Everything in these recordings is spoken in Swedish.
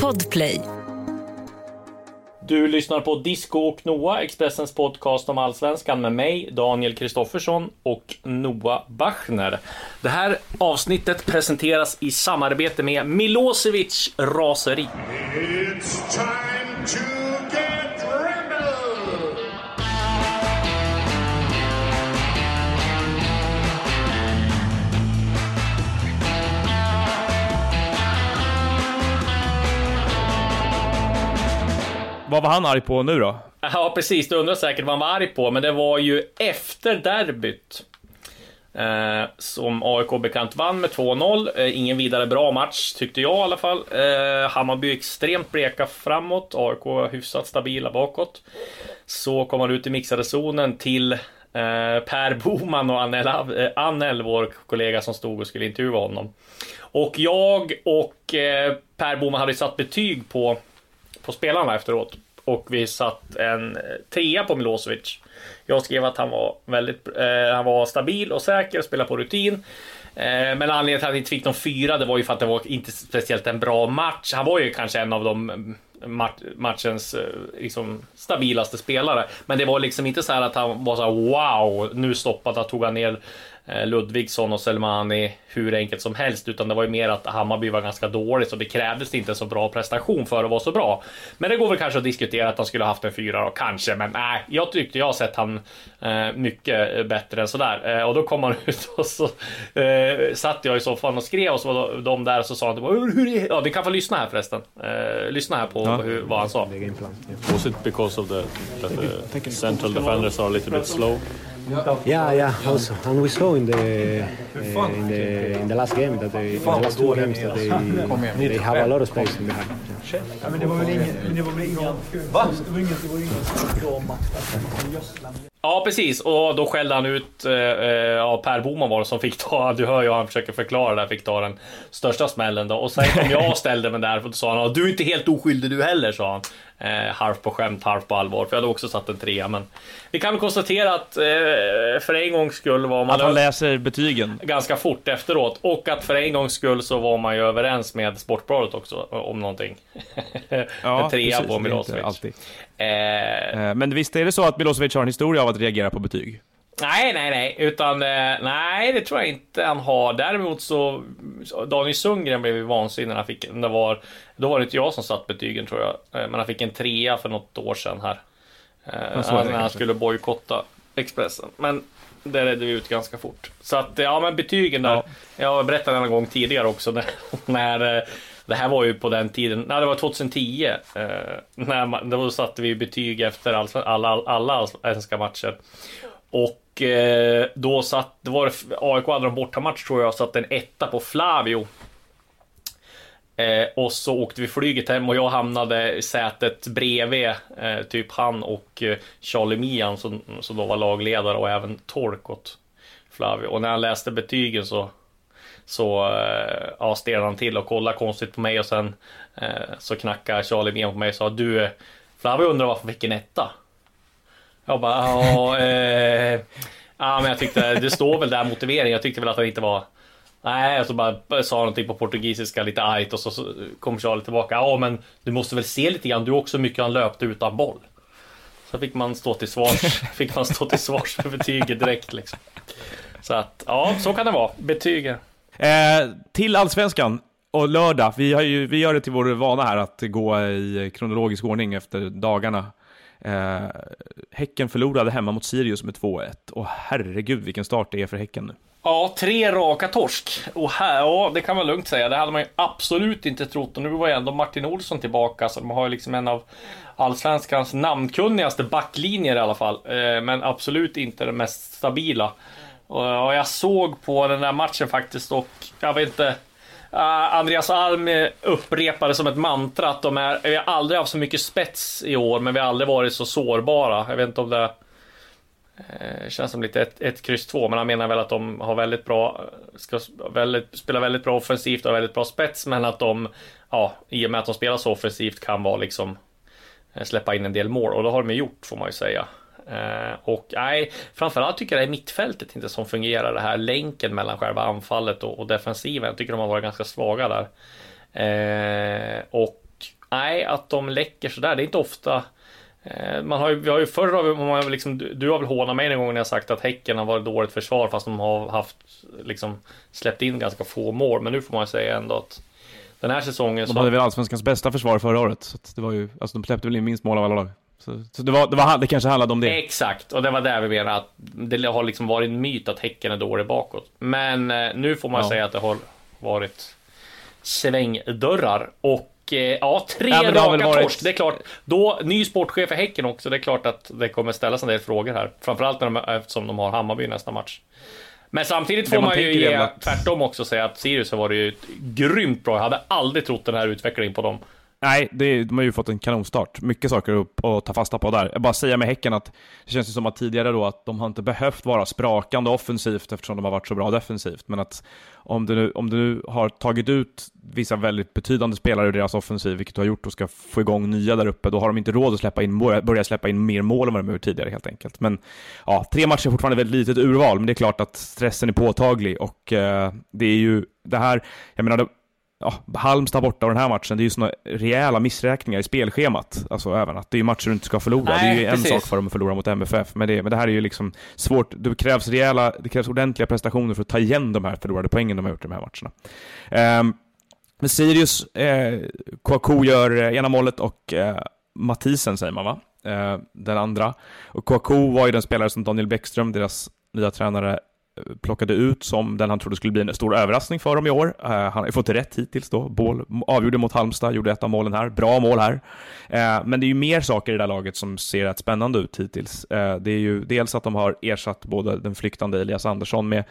Podplay. Du lyssnar på Disco och Noah, Expressens podcast om Allsvenskan med mig, Daniel Kristoffersson och Noah Bachner. Det här avsnittet presenteras i samarbete med Milosevic Raseri. It's time to Vad var han arg på nu då? Ja, precis. Du undrar säkert vad han var arg på, men det var ju efter derbyt. Eh, som AIK bekant vann med 2-0. Eh, ingen vidare bra match, tyckte jag i alla fall. Eh, Hammarby extremt bleka framåt. AIK hyfsat stabila bakåt. Så kom han ut i mixade zonen till eh, Per Boman och Annel, eh, Annel, vår kollega som stod och skulle intervjua honom. Och jag och eh, Per Boman hade satt betyg på, på spelarna efteråt. Och vi satt en trea på Milosevic. Jag skrev att han var väldigt eh, han var stabil och säker, spelade på rutin. Eh, men anledningen till att han inte fick någon fyra, det var ju för att det var inte speciellt en bra match. Han var ju kanske en av de eh, matchens eh, liksom, stabilaste spelare. Men det var liksom inte så här att han var så här wow, nu stoppade han, tog han ner Ludvigsson och Selmani hur enkelt som helst, utan det var ju mer att Hammarby var ganska dåligt så det krävdes inte en så bra prestation för att vara så bra. Men det går väl kanske att diskutera att han skulle ha haft en fyra då, kanske, men nej, jag tyckte jag har sett han eh, mycket bättre än sådär. Eh, och då kom han ut och så eh, satt jag i soffan och skrev och så var de där och så sa han typ, hur är Ja, vi kan få lyssna här förresten. Eh, lyssna här på hur, vad han sa. Was it because of the that the central defenders are a little bit slow? Yeah, yeah. Also, and we saw in the uh, in the in the last game that they in the last two games that they they have a lot of space in behind. Ja, men det var väl ingen... Men det var väl ingen... Va? Det var ingen, det var ingen. Ja, precis. Och då skällde han ut, eh, ja, Per Boman var det som fick ta, du hör ju han försöker förklara det, fick ta den största smällen då. Och sen kom jag och ställde mig där, och sa han, "Ja, du är inte helt oskyldig du heller, sa han. Eh, halvt på skämt, halvt på allvar, för jag hade också satt en trea. Men vi kan väl konstatera att eh, för en gångs skull var man Att han läser betygen. ganska fort efteråt. Och att för en gångs skull så var man ju överens med Sportbladet också om någonting. en trea precis, på Milosevic. Eh, Eh, Men visst är det så att Milosevic har en historia av att reagera på betyg? Nej, nej, nej, utan eh, nej, det tror jag inte han har. Däremot så Daniel Sundgren blev ju vansinnig när han fick, det var, då var det inte jag som satt betygen tror jag, Eh, men han fick en trea för något år sedan här. Eh, det när han skulle bojkotta Expressen. Men det redde vi ut ganska fort. Så att, ja men betygen där. Ja. Jag har berättat en gång tidigare också när, när det här var ju på den tiden, nej det var 2010. Eh, när man, då satte vi betyg efter all, alla, alla allsvenska matcher. Och eh, då satt, det var AIK hade en bortamatch tror jag, satt en etta på Flavio. Eh, och så åkte vi flyget hem och jag hamnade i sätet bredvid eh, typ han och eh, Charlie Mian som, som då var lagledare och även tolk åt Flavio. Och när han läste betygen så så eh, ja, stelnade han till och kollade konstigt på mig och sen eh, så knackade Charlie Mian på mig och sa du Flavio undrar varför han fick en etta. Jag bara ja, eh, ja men jag tyckte det står väl där motiveringen. Jag tyckte väl att han inte var Nej, och så bara sa någonting på portugisiska lite argt och så, kom Charlie tillbaka. Ja, men du måste väl se lite grann. Du också hur mycket han löpte utan boll. Så fick man stå till svars. fick man stå till svars för betyget direkt liksom. Så att ja, så kan det vara. betyget. Eh, till Allsvenskan och lördag. Vi, har ju, vi gör det till vår vana här att gå i kronologisk ordning efter dagarna. Eh, häcken förlorade hemma mot Sirius med 2-1. Och herregud vilken start det är för Häcken nu. Ja, tre raka torsk. Och här, ja, det kan man lugnt säga. Det hade man ju absolut inte trott. Och nu var ju ändå Martin Olsson tillbaka, så de har ju liksom en av allsvenskans namnkunnigaste backlinjer i alla fall. Eh, men absolut inte den mest stabila. Och, och jag såg på den där matchen faktiskt och jag vet inte. Eh, Andreas Alm eh, upprepade som ett mantra att de är, vi har aldrig haft så mycket spets i år, men vi har aldrig varit så sårbara. Jag vet inte om det eh, känns som lite ett, ett kryss två, men han menar väl att de har väldigt bra, ska väldigt, spela väldigt bra offensivt och har väldigt bra spets, men att de, ja, i och med att de spelar så offensivt kan vara liksom släppa in en del mål och det har de ju gjort får man ju säga. Eh, och nej, framförallt tycker jag det är mittfältet inte som fungerar det här länken mellan själva anfallet och, och defensiven. Jag tycker de har varit ganska svaga där. Eh, och nej, att de läcker sådär, det är inte ofta eh, man har ju, vi har ju förr har vi, man har liksom, du, du har väl hånat mig en gång när jag sagt att Häcken har varit dåligt försvar fast de har haft liksom släppt in ganska få mål. Men nu får man säga ändå att den här säsongen De så... hade väl allsvenskans bästa försvar förra året, så att det var ju, alltså de släppte väl in minst mål av alla lag. Så, så det, var, det, var, det kanske handlade om det. Exakt, och det var där vi menar att det har liksom varit en myt att Häcken är dålig bakåt. Men eh, nu får man Ja. säga att det har varit svängdörrar. Och eh, ja, tre Ja, raka varit- torsk. Det är klart, då, ny sportchef för Häcken också. Det är klart att det kommer ställas en del frågor här. Framförallt när de, eftersom de har Hammarby nästa match. Men samtidigt får man man ju ge att- tvärtom också säga att Sirius har varit ju grymt bra. Jag hade aldrig trott den här utvecklingen på dem. Nej, det, de har ju fått en kanonstart. Mycket saker upp att ta fasta på där. Jag bara säga med Häcken att det känns ju som att tidigare då att de har inte behövt vara sprakande offensivt eftersom de har varit så bra defensivt. Men att om du nu, om du nu har tagit ut vissa väldigt betydande spelare ur deras offensiv, vilket du har gjort och ska få igång nya där uppe, då har de inte råd att släppa in, börja släppa in mer mål än vad de har gjort tidigare helt enkelt. Men ja, tre matcher är fortfarande väldigt litet urval, men det är klart att stressen är påtaglig och eh, det är ju det här, jag menar, det, ja, Halmstad borta och den här matchen, det är ju såna rejäla missräkningar i spelschemat. Alltså även att det är ju matcher du inte ska förlora. Nej, det är ju en precis. sak för dem att förlora mot MFF, men det, men det här är ju liksom svårt. Det krävs rejäla, det krävs ordentliga prestationer för att ta igen de här förlorade poängen de har gjort i de här matcherna. Ehm, men Sirius, eh, Kouakou gör eh, ena målet och eh, Mathisen säger man va? Eh, den andra. Och Kouakou var ju den spelare som Daniel Bäckström, deras nya tränare, plockade ut som den han trodde skulle bli en stor överraskning för dem i år. Eh, han har ju fått rätt hittills då. Bål avgjorde mot Halmstad, gjorde ett av målen här. Bra mål här. Eh, men det är ju mer saker i det här laget som ser rätt spännande ut hittills. Eh, det är ju dels att de har ersatt både den flyktande Elias Andersson med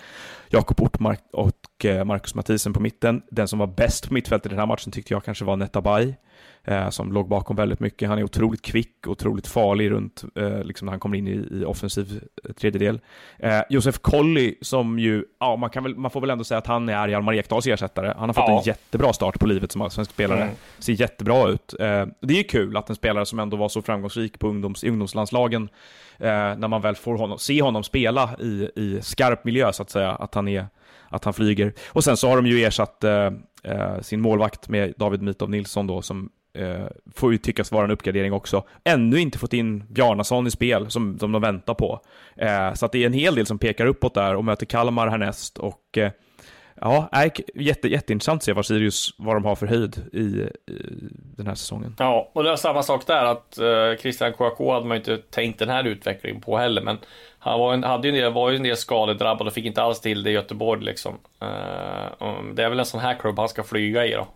Jakob Ortmark och Marcus Mathisen på mitten. Den som var bäst på mittfältet i den här matchen tyckte jag kanske var Netabay, eh, som låg bakom väldigt mycket. Han är otroligt kvick, otroligt farlig runt, eh, liksom när han kommer in i, i offensiv eh, tredjedel. Eh, Josef Colley, som ju, ja, man, kan väl, man får väl ändå säga att han är Hjalmar Ekdals ersättare. Han har fått Ja. en jättebra start på livet som allsvensk spelare. Mm. Ser jättebra ut. Eh, det är kul att en spelare som ändå var så framgångsrik på ungdoms, i ungdomslandslagen, när man väl får honom, se honom spela i, i skarp miljö, så att säga, att han är att han flyger. Och sen så har de ju ersatt eh, sin målvakt med David Mitov Nilsson då, som eh, får ju tyckas vara en uppgradering också. Ännu inte fått in Bjarnason i spel, som, som de väntar på. Eh, så att det är en hel del som pekar uppåt där och möter Kalmar härnäst. Och eh, ja, är jätte, jätteintressant att se vad Sirius, vad de har för höjd i, i den här säsongen. Ja, och det är samma sak där att eh, Christian Kouakou hade man ju inte tänkt den här utvecklingen på heller. Men han var, en, hade ju en del, var ju en del skadedrabbad och fick inte alls till det i Göteborg liksom. Eh, det är väl en sån här klubb han ska flyga i då.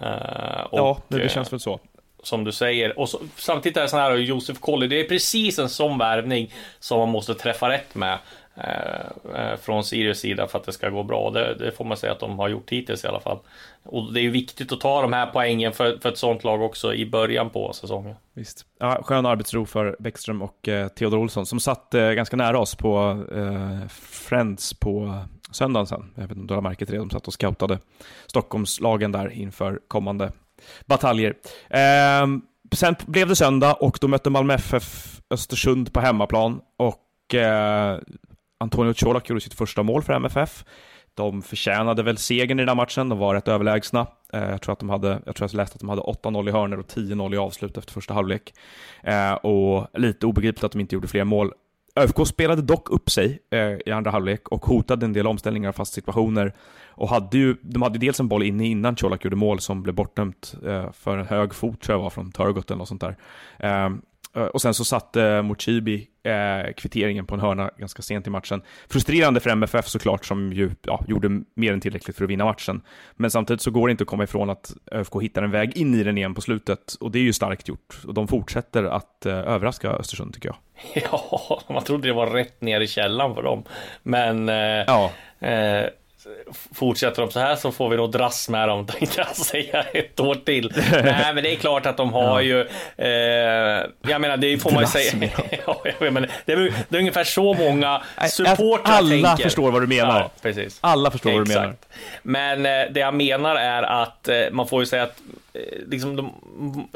Eh, och, ja, det, det eh, känns väl så. som du säger. Och så, samtidigt är det sån här Josef Colley, det är precis en sån värvning som man måste träffa rätt med. Eh, eh, från Sirius sida för att det ska gå bra. Det, det får man säga att de har gjort hittills i alla fall. Och det är ju viktigt att ta de här poängen för, för ett sånt lag också i början på säsongen. Visst. Ja, skön arbetsro för Bäckström och eh, Theodor Olsson som satt eh, ganska nära oss på eh, Friends på söndagen sen. Jag vet inte om du har märkt det, de satt och scoutade Stockholmslagen där inför kommande bataljer. Eh, sen blev det söndag och då mötte Malmö FF Östersund på hemmaplan och och Antonio Colak gjorde sitt första mål för MFF. De förtjänade väl segern i den här matchen, de var rätt överlägsna. Eh, jag tror att de hade, jag tror jag läste att de hade 8-0 i hörnor och 10-0 i avslut efter första halvlek. Eh, och lite obegripligt att de inte gjorde fler mål. ÖFK spelade dock upp sig eh, i andra halvlek och hotade en del omställningar och fast situationer. Och hade ju, de hade ju dels en boll inne innan Colak gjorde mål som blev bortdömt för en hög fot, tror jag var, från Turgot eller något sånt där. Och sen så satte Mochibi eh, kvitteringen på en hörna ganska sent i matchen. Frustrerande för MFF såklart, som ju ja, gjorde mer än tillräckligt för att vinna matchen. Men samtidigt så går det inte att komma ifrån att ÖFK hittar en väg in i den igen på slutet. Och det är ju starkt gjort. Och de fortsätter att eh, överraska Östersund, tycker jag. Ja, man trodde det var rätt ner i källan för dem. Men eh, Ja, eh, fortsätter de så här så får vi nog dras med dem, tänkte jag säga, ett år till. Nej, men det är klart att de har ju, eh, jag menar, det får man ju säga. ja, menar, det, är, det är ungefär så många supportrar Alla tänker. förstår vad du menar. Ja, precis. Alla förstår vad du menar. Exakt. Men eh, det jag menar är att eh, man får ju säga att Eh, liksom de,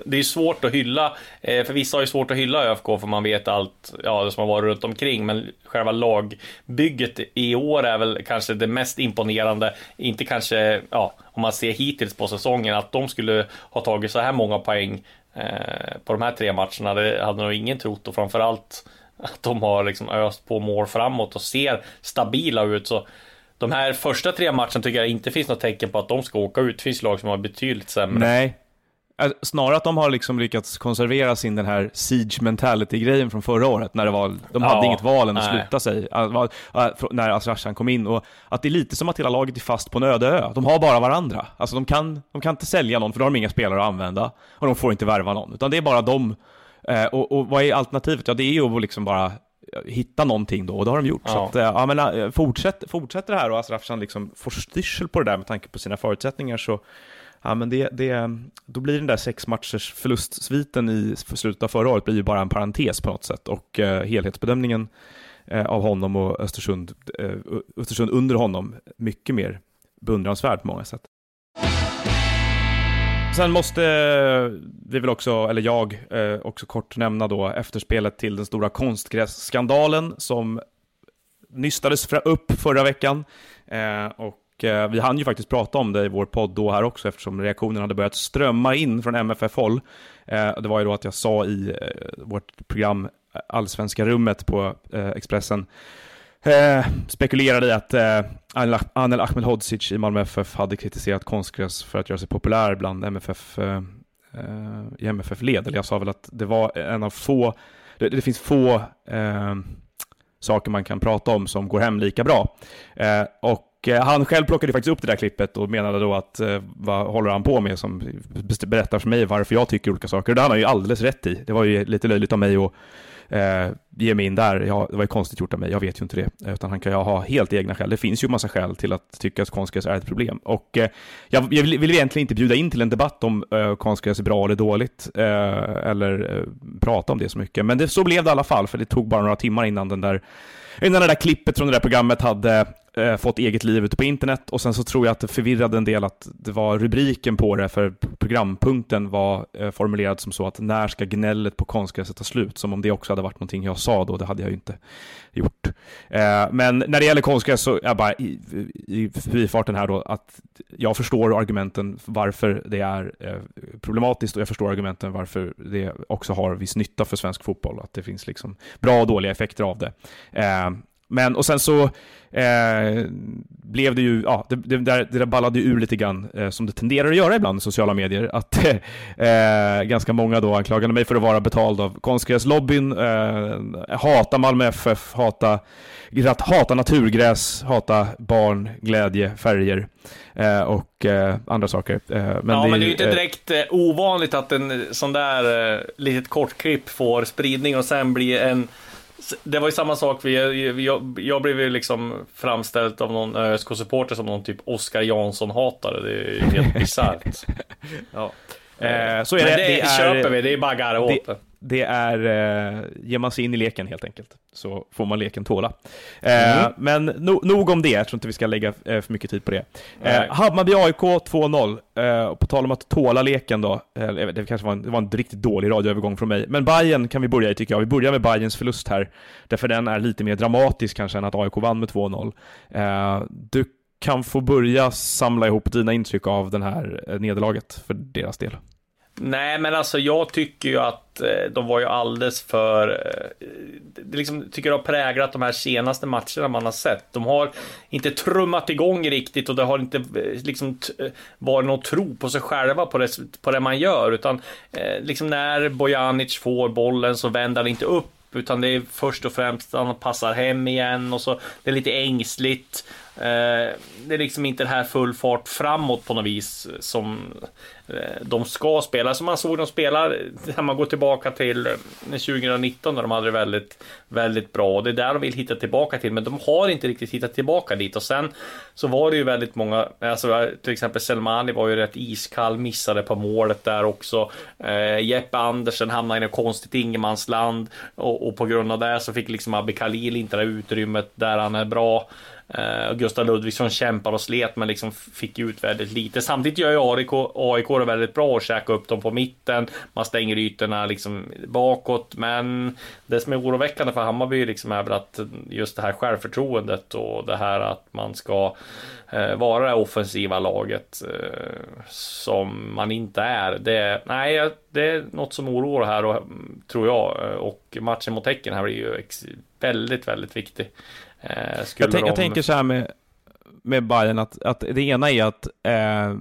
det är svårt att hylla, eh, för vissa har ju svårt att hylla ÖFK för man vet allt ja, det som har varit runt omkring, men själva lagbygget i år är väl kanske det mest imponerande, inte kanske, ja, om man ser hittills på säsongen, att de skulle ha tagit så här många poäng eh, på de här tre matcherna, det hade nog ingen trott och framförallt att de har liksom öst på mål framåt och ser stabila ut. Så de här första tre matcherna tycker jag inte finns något tecken på att de ska åka ut. Det finns lag som har betydligt sämre. Nej. Äh, Snarare att de har liksom lyckats konservera sin den här siege mentality-grejen från förra året, när det var, de hade Ja, inget val än att nej. sluta sig, äh, äh, när Asrashan kom in. Och att det är lite som att hela laget är fast på en öde ö. De har bara varandra. Alltså de kan, de kan inte sälja någon, för då har de inga spelare att använda. Och de får inte värva någon, utan det är bara de. Eh, och, och vad är alternativet? Ja, det är ju att liksom bara hitta någonting då, och det har de gjort. Så Ja. att, eh, ja men eh, fortsätt, fortsätter det här och Asrafshan liksom får styrsel på det där med tanke på sina förutsättningar så Ja, men det, det, då blir den där sex matchers förlustsviten i slutet av förra året blir ju bara en parentes på något sätt och eh, helhetsbedömningen eh, av honom och Östersund, eh, Östersund under honom mycket mer beundransvärd på många sätt. Sen måste eh, vi väl också, eller jag, eh, också kort nämna då efterspelet till den stora konstgrässkandalen som nystades upp förra veckan. Eh, och vi hann ju faktiskt prata om det i vår podd då här också eftersom reaktionen hade börjat strömma in från MFF-håll. Det var ju då att jag sa i vårt program Allsvenska rummet på Expressen eh, spekulerade i att eh, Anel- Ahmedhodzic i Malmö FF hade kritiserat konstgräs för att göra sig populär bland MFF eh, eh, i MFF-led. Eller jag sa väl att det var en av få, det, det finns få eh, saker man kan prata om som går hem lika bra. Eh, och eh, han själv plockade faktiskt upp det där klippet och menade då att eh, vad håller han på med som berättar för mig varför jag tycker olika saker. Och det hade han ju alldeles rätt i. Det var ju lite löjligt av mig att eh, ge mig in där. Ja, det var ju konstigt gjort av mig, jag vet ju inte det. Eh, utan han kan ju ha helt egna skäl. Det finns ju massa skäl till att tycka att konstgräs är ett problem. Och eh, jag, jag vill, vill egentligen inte bjuda in till en debatt om eh, konstgräs är bra eller dåligt. Eh, eller eh, prata om det så mycket. Men det, så blev det i alla fall, för det tog bara några timmar innan den där Innan det där klippet från det där programmet hade eh, fått eget liv ute på internet och sen så tror jag att det förvirrade en del att det var rubriken på det för programpunkten var eh, formulerad som så att när ska gnället på konstgräset ta slut? Som om det också hade varit någonting jag sa då, det hade jag ju inte gjort. Eh, men när det gäller konstgräs så är jag bara i, i förbifarten här då att jag förstår argumenten varför det är eh, problematiskt och jag förstår argumenten varför det också har viss nytta för svensk fotboll. Att det finns liksom bra och dåliga effekter av det. Eh, Eh, men och sen så eh, blev det ju, ja, det, det, där, det där ballade ju ur lite grann, eh, som det tenderar att göra ibland i sociala medier, att eh, ganska många då anklagade mig för att vara betald av konstgräslobbyn, eh, hata Malmö FF, hata, hata naturgräs, hata barn, glädje, färger eh, och eh, andra saker. Eh, men ja, men det är ju inte eh, direkt eh, ovanligt att en eh, sån där eh, litet kortklipp får spridning och sen blir en det var ju samma sak, vi, jag, jag blev ju liksom framställd av någon ÖSK-supporter som någon typ Oskar Jansson-hatare. Det är ju helt bisarrt. Ja. Eh, så är det. det, Det är- köper vi, det är bara att åt det. Är, eh, ger man sig in i leken helt enkelt, så får man leken tåla. Eh, Men no, nog om det, jag tror inte vi ska lägga eh, för mycket tid på det. Eh. Hammarby-AIK 2-0, eh, och på tal om att tåla leken då, eh, det kanske var en, det var en riktigt dålig radioövergång från mig, men Bayern kan vi börja i tycker jag. Vi börjar med Bayerns förlust här, därför den är lite mer dramatisk kanske än att AIK vann med 2-0. Eh, du kan få börja samla ihop dina intryck av den här eh, nederlaget för deras del. Nej, men alltså jag tycker ju att eh, de var ju alldeles för... eh, Det liksom, tycker jag har präglat de här senaste matcherna man har sett. De har inte trummat igång riktigt och det har inte eh, liksom t- eh, varit någon tro på sig själva på det, på det man gör. Utan eh, liksom när Bojanic får bollen så vänder han inte upp utan det är först och främst att han passar hem igen och så det är lite ängsligt. Eh, det är liksom inte det här full fart framåt på något vis som Eh, de ska spela. Som man såg dem spela när man går tillbaka till eh, 2019 när de hade det väldigt, väldigt bra. Och det är där de vill hitta tillbaka till, men de har inte riktigt hittat tillbaka dit. Och sen så var det ju väldigt många, alltså till exempel Selmani var ju rätt iskall, missade på målet där också. Eh, Jeppe Andersen hamnade i något konstigt ingenmansland och, och på grund av det så fick liksom Abbe Khalil inte det utrymmet där han är bra. Uh, Gustav Ludvigsson kämpar och slet men liksom fick ut väldigt lite. Samtidigt gör ju AIK, AIK det väldigt bra och käkar upp dem på mitten. Man stänger ytorna liksom bakåt. Men det som är oroväckande för Hammarby liksom är väl att just det här självförtroendet och det här att man ska uh, vara det offensiva laget uh, som man inte är. Det, nej, det är något som oroar här och, tror jag. Och matchen mot Häcken här blir ju ex- väldigt, väldigt viktig. Eh, Jag, tänk, jag de- tänker så här med, med Bayern att, att det ena är att eh,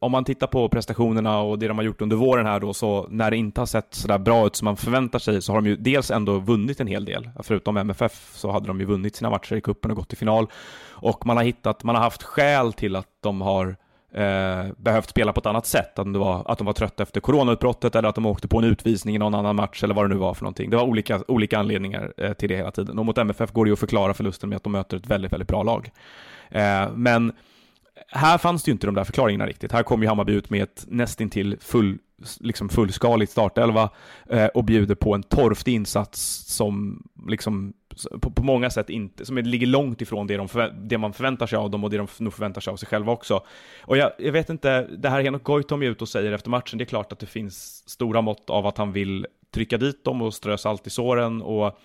om man tittar på prestationerna och det de har gjort under våren här då, så när det inte har sett sådär bra ut som man förväntar sig så har de ju dels ändå vunnit en hel del. Förutom MFF så hade de ju vunnit sina matcher i kuppen och gått till final. Och man har hittat, man har haft skäl till att de har eh, behövt spela på ett annat sätt. Att, de, var, att de var trötta efter coronautbrottet eller att de åkte på en utvisning i någon annan match eller vad det nu var för någonting. Det var olika, olika anledningar eh, till det hela tiden. Och mot MFF går det ju att förklara förlusten med att de möter ett väldigt, väldigt bra lag. Eh, men här fanns det ju inte de där förklaringarna riktigt. Här kom ju Hammarby ut med ett nästintill full, liksom fullskaligt startelva eh, och bjuder på en torftig insats som liksom på, på många sätt inte, som ligger långt ifrån det, de förvä- det man förväntar sig av dem och det de nog förväntar sig av sig själva också. Och jag, jag vet inte, det här Henok Goitom är ute och säger efter matchen, det är klart att det finns stora mått av att han vill trycka dit dem och strö salt i såren och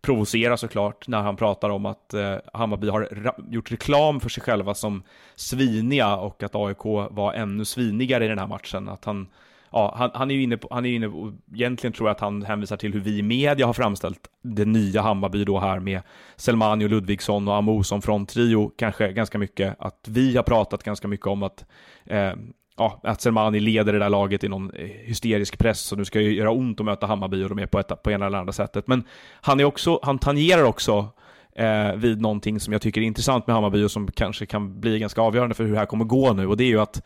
provocera såklart när han pratar om att eh, Hammarby har gjort reklam för sig själva som sviniga och att AIK var ännu svinigare i den här matchen. Att han, ja, han, han är ju inne på, han är ju inne på, egentligen tror jag att han hänvisar till hur vi i media har framställt det nya Hammarby då här med Selmani och Ludvigsson och Amo som fronttrio, kanske ganska mycket, att vi har pratat ganska mycket om att eh, ja, att Selmani leder det där laget i någon eh, hysterisk press och nu ska ju göra ont att möta Hammarby och de är på, ett, på ena eller andra sättet. Men han, är också, han tangerar också eh, vid någonting som jag tycker är intressant med Hammarby och som kanske kan bli ganska avgörande för hur det här kommer gå nu och det är ju att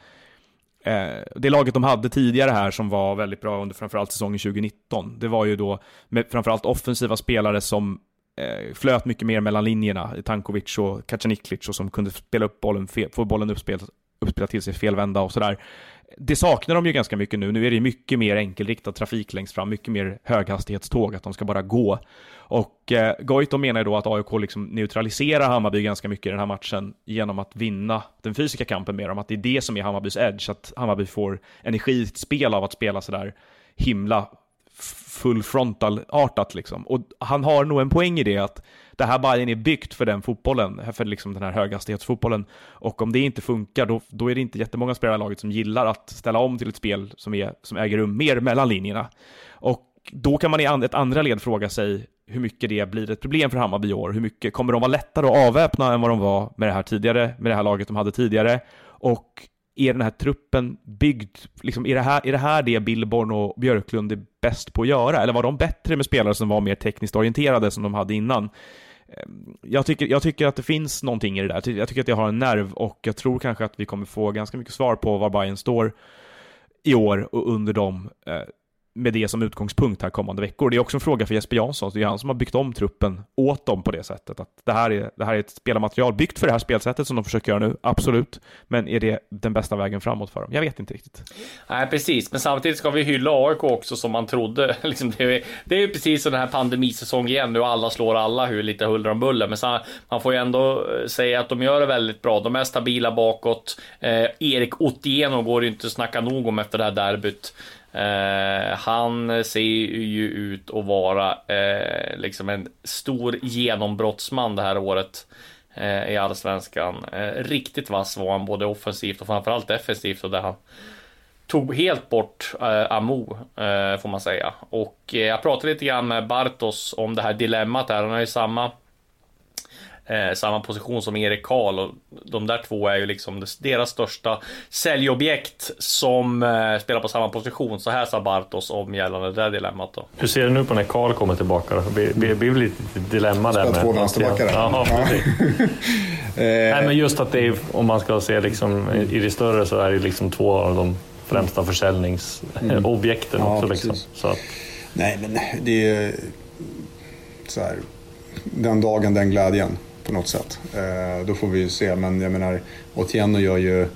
Eh, det laget de hade tidigare här som var väldigt bra under framförallt säsongen 2019, det var ju då med framförallt offensiva spelare som eh, flöt mycket mer mellan linjerna, Tankovic och Kacaniklic och som kunde spela upp bollen, få bollen uppspelad, uppspelad till sig felvända och sådär. Det saknar de ju ganska mycket nu. Nu är det ju mycket mer enkelriktad trafik längst fram, mycket mer höghastighetståg, att de ska bara gå. Och eh, Goitom menar ju då att AIK liksom neutraliserar Hammarby ganska mycket i den här matchen genom att vinna den fysiska kampen med dem, att det är det som är Hammarbys edge, att Hammarby får energi i sitt spel av att spela sådär himla full frontal-artat liksom. Och han har nog en poäng i det att det här Bayern är byggt för den fotbollen, för liksom den här höghastighetsfotbollen. Och om det inte funkar, då, då är det inte jättemånga spelare i laget som gillar att ställa om till ett spel som, är, som äger rum mer mellan linjerna. Och då kan man i ett andra led fråga sig hur mycket det blir ett problem för Hammarby i år. Hur mycket kommer de vara lättare att avväpna än vad de var med det här tidigare, med det här laget de hade tidigare? Och är den här truppen byggd, liksom, är, det här, är det här det Billborn och Björklund är bäst på att göra? Eller var de bättre med spelare som var mer tekniskt orienterade som de hade innan? Ehm, jag tycker, jag tycker att det finns någonting i det där. Jag tycker att det har en nerv och jag tror kanske att vi kommer få ganska mycket svar på var Bayern står i år och under dem eh, med det som utgångspunkt här kommande veckor. Det är också en fråga för Jesper Jansson, det är han som har byggt om truppen åt dem på det sättet. Att det, här är, det här är ett spelarmaterial byggt för det här spelsättet som de försöker göra nu, absolut. Men är det den bästa vägen framåt för dem? Jag vet inte riktigt. Nej, precis. Men samtidigt ska vi hylla AIK också som man trodde. Liksom, det, är, det är ju precis som den här pandemisäsongen igen nu. Alla slår alla, hur lite huller om buller. Men så, man får ju ändå eh, säga att de gör det väldigt bra. De är stabila bakåt. Eh, Erik Otieno går det ju inte att snacka nog om efter det här derbyt. Eh, han ser ju ut att vara eh, liksom en stor genombrottsman det här året eh, i Allsvenskan. Eh, riktigt vass var han både offensivt och framförallt defensivt och där han tog helt bort eh, Amo, eh, får man säga. Och eh, jag pratade lite grann med Bartos om det här dilemmat här, Han har ju samma eh, samma position som Erik Karl och de där två är ju liksom deras största säljobjekt som eh, spelar på samma position. Så här sa Bartos om gällande det där dilemmat då. Hur ser du nu på när Karl kommer tillbaka? Det blir, blir, lite dilemma där. Spela två vänsterbackar. Ja, precis. Nej, men just att det är, om man ska se liksom, i det större så är det liksom två av de främsta försäljningsobjekten Ja, också. Liksom. Så att, Nej, men det är så här. Den dagen, den glädjen på något sätt. Eh, då får vi ju se. Men jag menar, Otieno gör ju,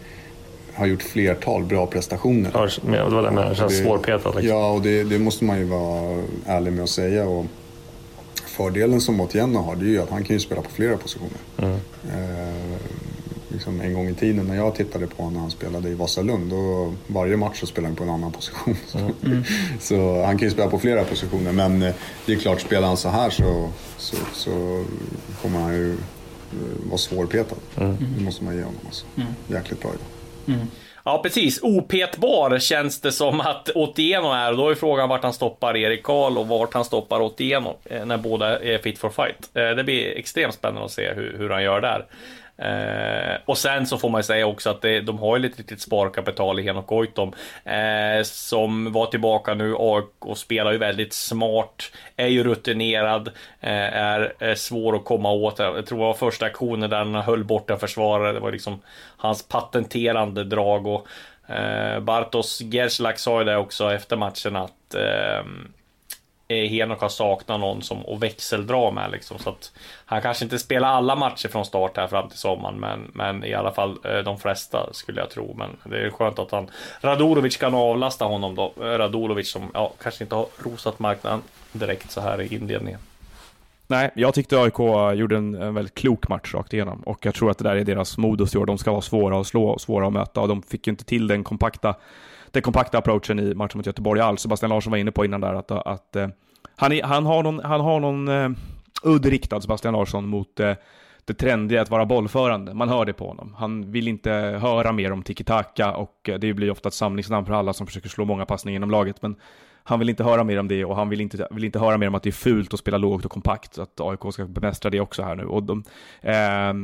har gjort flertal bra prestationer. ja, det var det jag menade, det känns svårpetat. Liksom. Ja, och det, det måste man ju vara ärlig med att säga. Och fördelen som Otieno har det är ju att han kan ju spela på flera positioner. Mm. Liksom en gång i tiden när jag tittade på honom när han spelade i Vasalund, då varje match så spelade han på en annan position. Mm. så han kan ju spela på flera positioner, men eh, det är klart, spelar han så här så, så, så kommer han ju eh, vara svårpetad. Mm. Det måste man ge honom alltså. Jäkligt bra idag. Ja, precis. Opetbar känns det som att Otieno är. Då är frågan vart han stoppar Erik Karl och vart han stoppar Otieno eh, när båda är fit for fight. Det blir extremt spännande att se hur, hur han gör där. Eh, och sen så får man ju säga också att det, de har ju lite litet sparkapital i Henok Goitom eh, som var tillbaka nu och, och spelar ju väldigt smart, är ju rutinerad, eh, är, är svår att komma åt. Jag tror det var första aktionen där han höll borta försvarare, det var liksom hans patenterande drag och eh, Bartos Gerslak sa ju det också efter matchen att eh, Eh, Henok har saknat någon som att växeldra med liksom. Så att han kanske inte spelar alla matcher från start här fram till sommaren, men, men i alla fall eh, de flesta skulle jag tro. Men det är skönt att han Radulovic kan avlasta honom då. Eh, Radulovic som ja, kanske inte har rosat marknaden direkt så här i inledningen. Nej, jag tyckte AIK gjorde en, en väldigt klok match rakt igenom och jag tror att det där är deras modus i år. De ska vara svåra att slå och svåra att möta och de fick ju inte till den kompakta, den kompakta approachen i matchen mot Göteborg alls. Sebastian Larsson var inne på innan där att, att eh, han, är, han har någon, han har någon uh, udd riktad, Sebastian Larsson, mot uh, det trendiga att vara bollförande. Man hör det på honom. Han vill inte höra mer om tiki-taka och eh, det blir ofta ett samlingsnamn för alla som försöker slå många passningar inom laget. Men han vill inte höra mer om det och han vill inte, vill inte höra mer om att det är fult att spela lågt och kompakt. så Att AIK ska bemästra det också här nu. Och de, eh,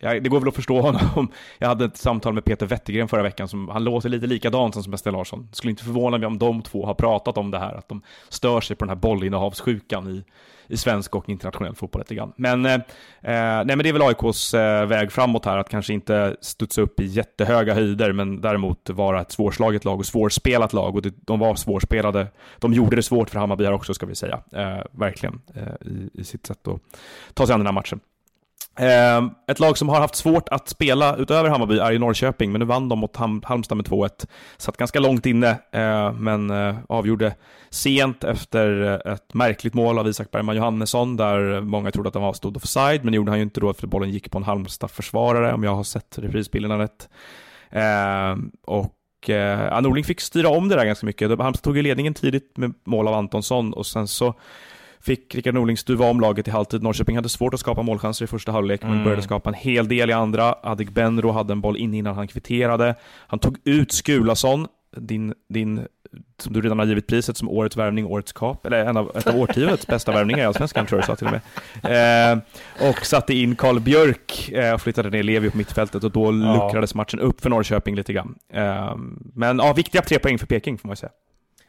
ja, det går väl att förstå honom. Jag hade ett samtal med Peter Wettergren förra veckan, som, han låter lite likadant som Sebastian Larsson. Skulle inte förvåna mig om de två har pratat om det här, att de stör sig på den här bollinnehavssjukan i, i svensk och internationell fotboll lite grann. Men, eh, eh nej, men det är väl AIKs eh, väg framåt här, att kanske inte studsa upp i jättehöga höjder, men däremot vara ett svårslaget lag och svårspelat lag. Och det, de var svårspelade. De gjorde det svårt för Hammarby här också, ska vi säga. Eh, verkligen, eh, i, i sitt sätt att ta sig an den här matchen. Ehm, ett lag som har haft svårt att spela utöver Hammarby är ju Norrköping, men nu vann de mot Halmstad med 2-1. Satt ganska långt inne, eh, men eh, avgjorde sent efter eh, ett märkligt mål av Isak Bergman Johannesson, där många trodde att han stod offside, men det gjorde han ju inte då, för bollen gick på en Halmstad-försvarare, om jag har sett reprisbilderna rätt. Ehm, och eh, Norling fick styra om det där ganska mycket. Halmstad tog ju ledningen tidigt med mål av Antonsson, och sen så fick Rickard Norling stuva om laget i halvtid. Norrköping hade svårt att skapa målchanser i första halvlek, men Mm. började skapa en hel del i andra. Adik Benro hade en boll in innan han kvitterade. Han tog ut Skulason, din, din, som du redan har givit priset som årets värvning, årets kap, eller en av, ett av årtiondets bästa värvningar i Allsvenskan, tror jag du sa till och med. Eh, och satte in Karl Björk eh, och flyttade ner Levi på mittfältet och då luckrades matchen upp för Norrköping lite grann. Eh, men ja, viktiga tre poäng för Peking får man ju säga.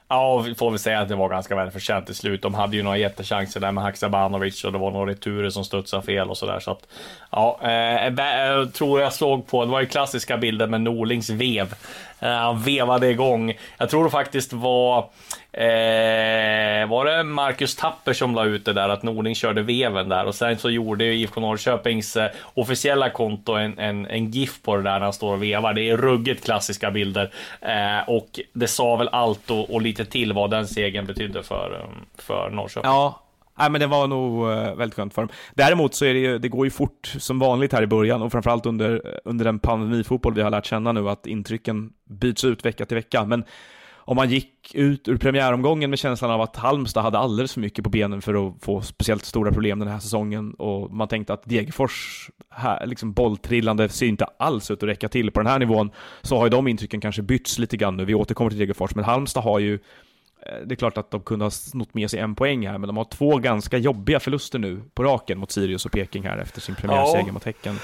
Ja, vi får väl säga att det var ganska välförtjänt till slut. De hade ju några jättechanser där med Haksabanovic och det var några returer som studsade fel och sådär. Så att, ja, eh, eh jag eh, tror jag såg på, det var ju klassiska bilder med Norlings vev. Eh, han vevade igång. Jag tror det faktiskt var, eh, var det Marcus Tapper som la ut det där, att Nording körde veven där och sen så gjorde IFK Norrköpings eh, officiella konto en, en, en GIF på det där när han står och vevar. Det är ruggigt klassiska bilder eh, och det sa väl allt och, och lite till vad den segern betydde för, eh, för Norrköping. Ja, nej, men det var nog eh, väldigt skönt för dem. Däremot så är det ju, det går ju fort som vanligt här i början och framförallt under, eh, under den pandemifotboll vi har lärt känna nu att intrycken byts ut vecka till vecka. Men om man gick ut ur premiäromgången med känslan av att Halmstad hade alldeles för mycket på benen för att få speciellt stora problem den här säsongen och man tänkte att Degerfors här, liksom bolltrillande ser inte alls ut att räcka till på den här nivån, så har ju de intrycken kanske bytts lite grann nu. Vi återkommer till Degerfors, men Halmstad har ju det är klart att de kunde ha snott med sig en poäng här, men de har två ganska jobbiga förluster nu på raken mot Sirius och Peking här efter sin premiärseger Ja. mot Häcken.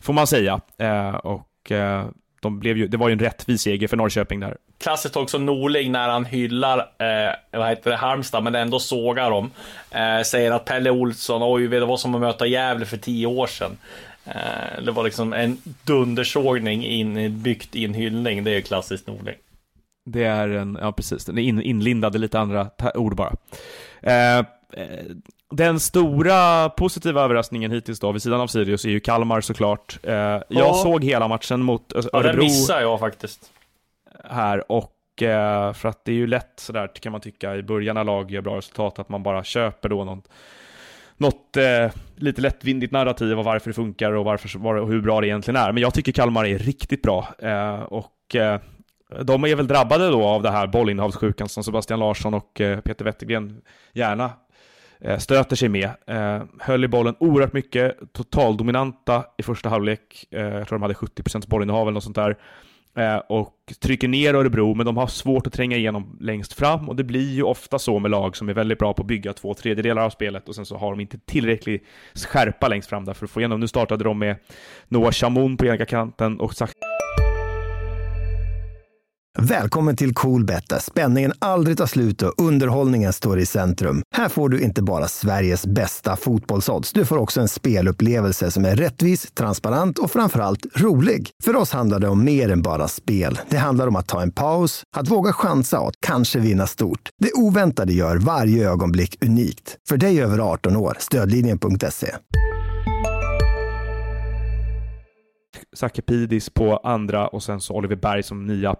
Får man säga. Eh, och eh, de blev ju, det var ju en rättvis seger för Norrköping där. Klassiskt också Norling när han hyllar eh, vad heter det, Halmstad, men ändå sågar dem. Eh, säger att Pelle Olsson, oj, det var som att möta Gävle för tio år sedan. Eh, det var liksom en dundersågning in, byggt i en hyllning. Det är ju klassiskt Norling. Det är en, ja precis, den är in, inlindad i lite andra ord bara. Eh, eh, den stora positiva överraskningen hittills då, vid sidan av Sirius, är ju Kalmar såklart. Eh, jag Ja. såg hela matchen mot Ö- Ja, Örebro missar jag faktiskt. här och eh, för att det är ju lätt sådär kan man tycka i början när lag gör bra resultat att man bara köper då någon, något eh, lite lättvindigt narrativ av varför det funkar och, varför, var, och hur bra det egentligen är. Men jag tycker Kalmar är riktigt bra. Eh, och eh, de är väl drabbade då av det här bollinnehavssjukan som Sebastian Larsson och eh, Peter Wettergren gärna eh, stöter sig med. Eh, höll i bollen oerhört mycket, totaldominanta i första halvlek. jag tror de hade 70% bollinnehav eller något sånt där. och trycker ner Örebro, men de har svårt att tränga igenom längst fram och det blir ju ofta så med lag som är väldigt bra på att bygga två tredjedelar av spelet och sen så har de inte tillräcklig skärpa längst fram där för att få igenom. Nu startade de med Noah Chamoun på ena kanten och Välkommen till Coolbet där spänningen aldrig tar slut och underhållningen står i centrum. Här får du inte bara Sveriges bästa fotbollsodds. Du får också en spelupplevelse som är rättvis, transparent och framförallt rolig. För oss handlar det om mer än bara spel. Det handlar om att ta en paus, att våga chansa och att kanske vinna stort. Det oväntade gör varje ögonblick unikt. För dig över 18 år, stödlinjen.se. Sakepidis på andra och sen så Oliver Berg som nia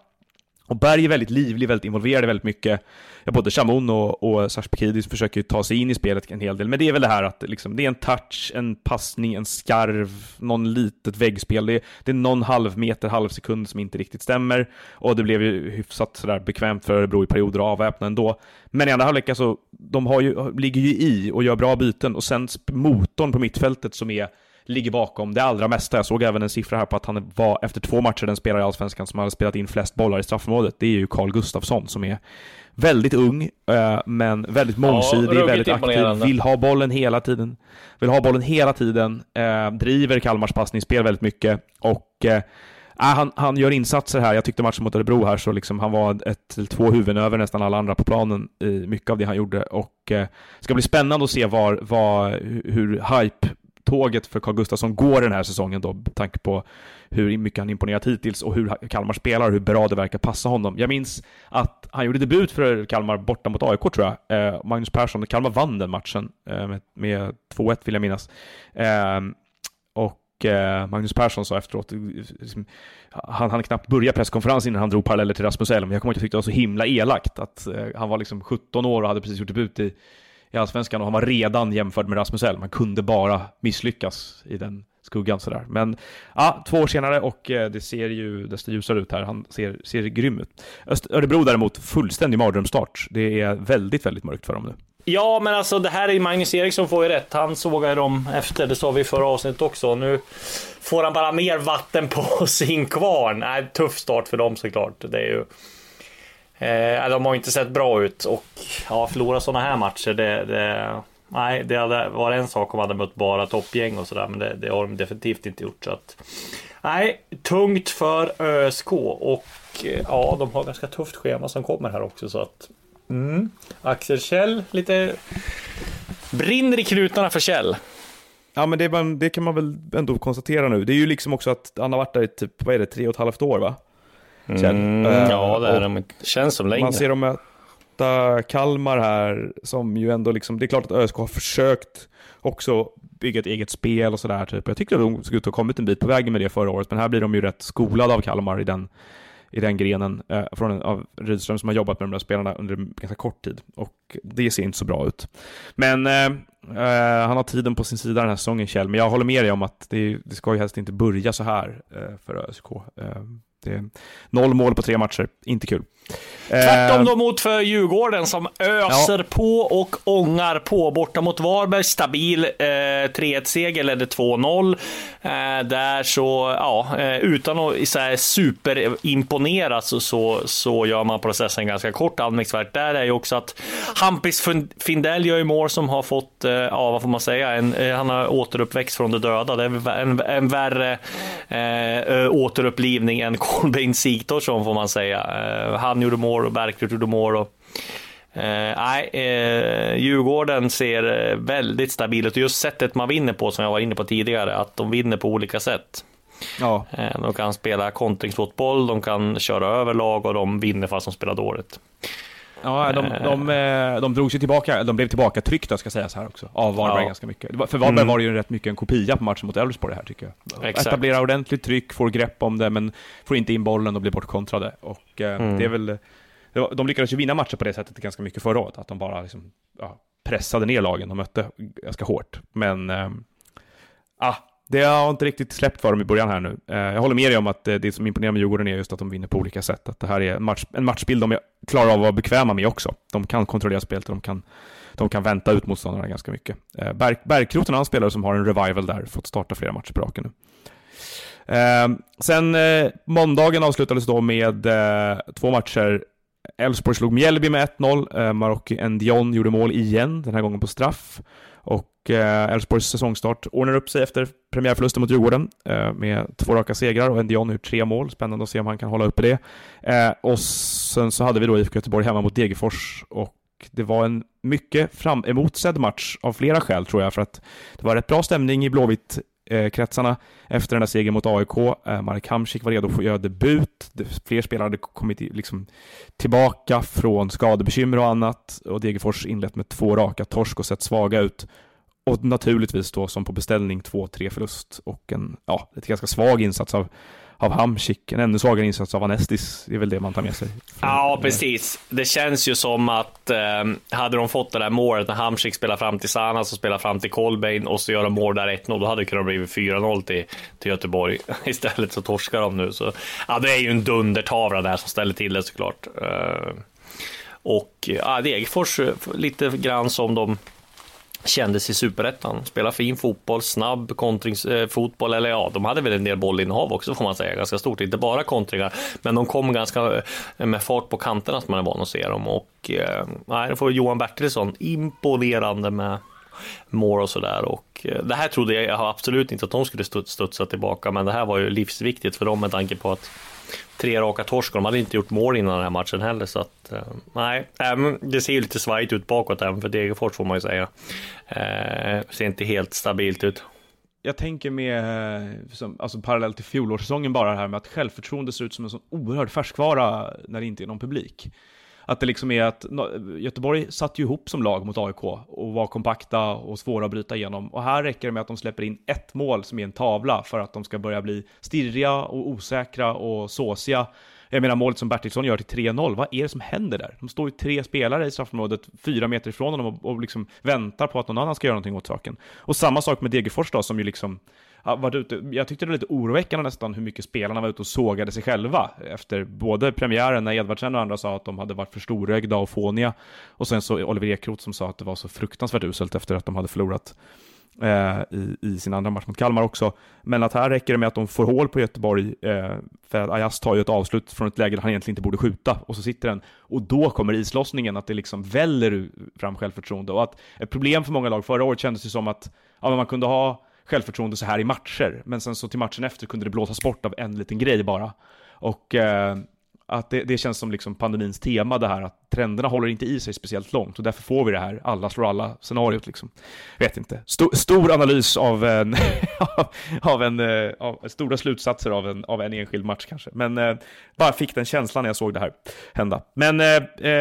och Berg är väldigt livlig, väldigt involverad väldigt mycket. Ja, både Chamon och, och Sarspekidis försöker ju ta sig in i spelet en hel del, men det är väl det här att liksom, det är en touch, en passning, en skarv, någon litet väggspel. Det är, det är någon halvmeter, halvsekund som inte riktigt stämmer och det blev ju hyfsat sådär bekvämt för Örebro i perioder att avväpna ändå. Men i andra halvlek, alltså, de har ju, ligger ju i och gör bra byten och sen motorn på mittfältet som är ligger bakom det allra mesta. Jag såg även en siffra här på att han var efter två matcher den spelare i Allsvenskan som hade spelat in flest bollar i straffområdet. Det är ju Carl Gustafsson som är väldigt ung, eh, men väldigt mångsidig, ja, väldigt aktiv, vill ha bollen hela tiden. Vill ha bollen hela tiden, eh, driver Kalmars passningsspel väldigt mycket och eh, han, han gör insatser här. Jag tyckte matchen mot Örebro här så liksom han var ett två huvuden över nästan alla andra på planen i mycket av det han gjorde och eh, ska bli spännande att se var, var, hur hype tåget för Carl Gustafsson går den här säsongen då, med tanke på hur mycket han imponerat hittills och hur Kalmar spelar och hur bra det verkar passa honom. Jag minns att han gjorde debut för Kalmar borta mot AIK tror jag. Eh, Magnus Persson, Kalmar vann den matchen eh, med, med 2-1 vill jag minnas. Ehm, eh, och Magnus Persson sa efteråt, liksom, han hann knappt börja presskonferensen innan han drog paralleller till Rasmus Elm. Jag kommer inte tycka det var så himla elakt att eh, han var liksom 17 år och hade precis gjort debut i i Allsvenskan och han var redan jämförd med Rasmus Elm. Han kunde bara misslyckas i den skuggan sådär. Men ja, två år senare och eh, det ser ju desto ljusare ut här. Han ser, ser grym ut. Öst Örebro däremot, fullständig mardrömsstart. Det är väldigt, väldigt mörkt för dem nu. Ja, men alltså det här är Magnus Eriksson får ju rätt. Han sågade dem efter, det sa vi i förra avsnittet också. Nu får han bara mer vatten på sin kvarn. Nej, tuff start för dem såklart. Det är ju Eh, de har inte sett bra ut och ja, förlora sådana här matcher, det, det, nej, det hade varit en sak om man hade mött bara toppgäng och sådär, men det, det, har de definitivt inte gjort. Så att, nej, tungt för ÖSK och eh, ja, de har ganska tufft schema som kommer här också så att mm. Axel Kjell lite brinner i knutarna för Kjell. Ja, men det, det, kan man väl ändå konstatera nu. Det är ju liksom också att han har varit där i typ, vad är det, tre och ett halvt år va? Mm, uh, ja, det är de. Känns som längre. Man ser dem möta Kalmar här, som ju ändå liksom, det är klart att ÖSK har försökt också bygga ett eget spel och sådär. Typ. Jag tyckte att de såg ut att ha kommit en bit på vägen med det förra året, men här blir de ju rätt skolade av Kalmar i den, i den grenen, eh, från, av Rydström som har jobbat med de där spelarna under ganska kort tid. Och det ser inte så bra ut. Men eh, eh, han har tiden på sin sida den här säsongen, Kjell, men jag håller med dig om att det, det ska ju helst inte börja så här eh, för ÖSK. Det är eh, noll mål på tre matcher, inte kul. Tvärtom eh, då mot för Djurgården som öser ja. på och ångar på. Borta mot Varberg, stabil eh, 3-1-seger, ledde 2-0. Eh, där så, ja, eh, utan att så här, superimponera så, så, så gör man processen ganska kort. Anmärkningsvärt där är ju också att Hampis Findell gör ju mål som har fått, eh, ja vad får man säga, en, eh, han har återuppväxt från de döda. Det är en, en värre eh, återupplivning än Kolbeinn Sigthorsson får man säga. han gjorde mål och Bergqvist gjorde mål. Och, eh, nej, eh, Djurgården ser eh, väldigt stabil ut. Just sättet man vinner på, som jag var inne på tidigare, att de vinner på olika sätt. Ja. Eh, de kan spela kontringsfotboll, de kan köra över lag och de vinner fast de spelar dåligt. Ja, de, de, de, de drog sig tillbaka, de blev tillbaka tryckta ska sägas här också, av Varberg ja. ganska mycket. För Varberg mm. var det ju rätt mycket en kopia på matchen mot Elfsborg här tycker jag. Exakt. Etablera ordentligt tryck, får grepp om det, men får inte in bollen och blir bortkontrade. Och eh, mm. det är väl, de lyckades ju vinna matcher på det sättet ganska mycket förra året, att de bara liksom, ja, pressade ner lagen de mötte ganska hårt. Men eh, ah, det har inte riktigt släppt för dem i början här nu. Eh, jag håller med dig om att eh, det som imponerar med Djurgården är just att de vinner på olika sätt. Att det här är en, match, en matchbild de klarar av att vara bekväma med också. De kan kontrollera spelet och de kan, de kan vänta ut motståndarna ganska mycket. Eh, Berg, Bergkroten är en spelare som har en revival där, fått starta flera matcher på raken nu. Sen måndagen avslutades då med två matcher. Elfsborg slog Mjällby med 1-0. Marocki Ndion gjorde mål igen, den här gången på straff. Och eh, Elfsborgs säsongstart ordnar upp sig efter premiärförlusten mot Djurgården eh, med två raka segrar och Ndion har gjort tre mål. Spännande att se om han kan hålla uppe det. Eh, och sen så hade vi då IFK Göteborg hemma mot Degerfors och det var en mycket fram emotsedd match av flera skäl tror jag, för att det var rätt bra stämning i Blåvitt kretsarna efter den där segern mot AIK. Marek Hamsik var redo för att göra debut. Fler spelare hade kommit liksom tillbaka från skadebekymmer och annat och Degerfors inlett med två raka torsk och sett svaga ut. Och naturligtvis då som på beställning 2-3 förlust och en, ja, ett ganska svag insats av av Hamsik. En ännu svagare insats av Anestis, är väl det man tar med sig. Ja, precis. Det känns ju som att eh, hade de fått det där målet när Hamsik spelar fram till Sanas och spelar fram till Kolbein och så gör de mål där 1-0, då hade det kunnat bli 4-0 till, till Göteborg. Istället så torskar de nu. Så, ja, det är ju en dundertavla där som ställer till det såklart. Eh, och ja, Degerfors eh, lite grann som de kändes i superettan. Spelar fin fotboll, snabb kontringsfotboll, eh, eller ja, de hade väl en del bollinnehav också får man säga, ganska stort. Inte bara kontringar, men de kom ganska eh, med fart på kanterna som man är van att se dem. Och eh, nej, då får Johan Bertilsson imponerande med mål och sådär. Och eh, det här trodde jag absolut inte att de skulle studsa tillbaka, men det här var ju livsviktigt för dem med tanke på att tre raka torsk de hade inte gjort mål innan den här matchen heller. Så att, eh, nej, äh, det ser ju lite svajigt ut bakåt även för Degerfors får man ju säga. Eh, ser inte helt stabilt ut. Jag tänker med, eh, som, alltså parallellt till fjolårssäsongen bara det här med att självförtroende ser ut som en sån oerhörd färskvara när det inte är någon publik. Att det liksom är att Göteborg satt ju ihop som lag mot AIK och var kompakta och svåra att bryta igenom. Och här räcker det med att de släpper in ett mål som är en tavla för att de ska börja bli stirriga och osäkra och såsiga. Jag menar målet som Bertilsson gör till 3-0, vad är det som händer där? De står ju tre spelare i straffområdet, fyra meter ifrån honom och, och liksom väntar på att någon annan ska göra någonting åt saken. Och samma sak med Degerfors då, som ju liksom varit ute, jag tyckte det var lite oroväckande nästan hur mycket spelarna var ute och sågade sig själva efter både premiären när Edvardsen och andra sa att de hade varit för storögda och fåniga och sen så Oliver Ekroth som sa att det var så fruktansvärt uselt efter att de hade förlorat eh, i, i, sin andra match mot Kalmar också. Men att här räcker det med att de får hål på Göteborg, eh, för att Ajas tar ju ett avslut från ett läge där han egentligen inte borde skjuta, och så sitter den. Och då kommer islossningen, att det liksom väller fram självförtroende. Och att ett problem för många lag förra året kändes det som att ja, man kunde ha självförtroende så här i matcher, men sen så till matchen efter kunde det blåsas bort av en liten grej bara. Och eh, att det, det, känns som liksom pandemins tema det här att trenderna håller inte i sig speciellt långt och därför får vi det här alla slår alla scenariot liksom. Vet inte. Stor, stor analys av en, av en, eh, av stora slutsatser av en, av en enskild match kanske. Men eh, bara fick den känslan när jag såg det här hända. Men eh, eh,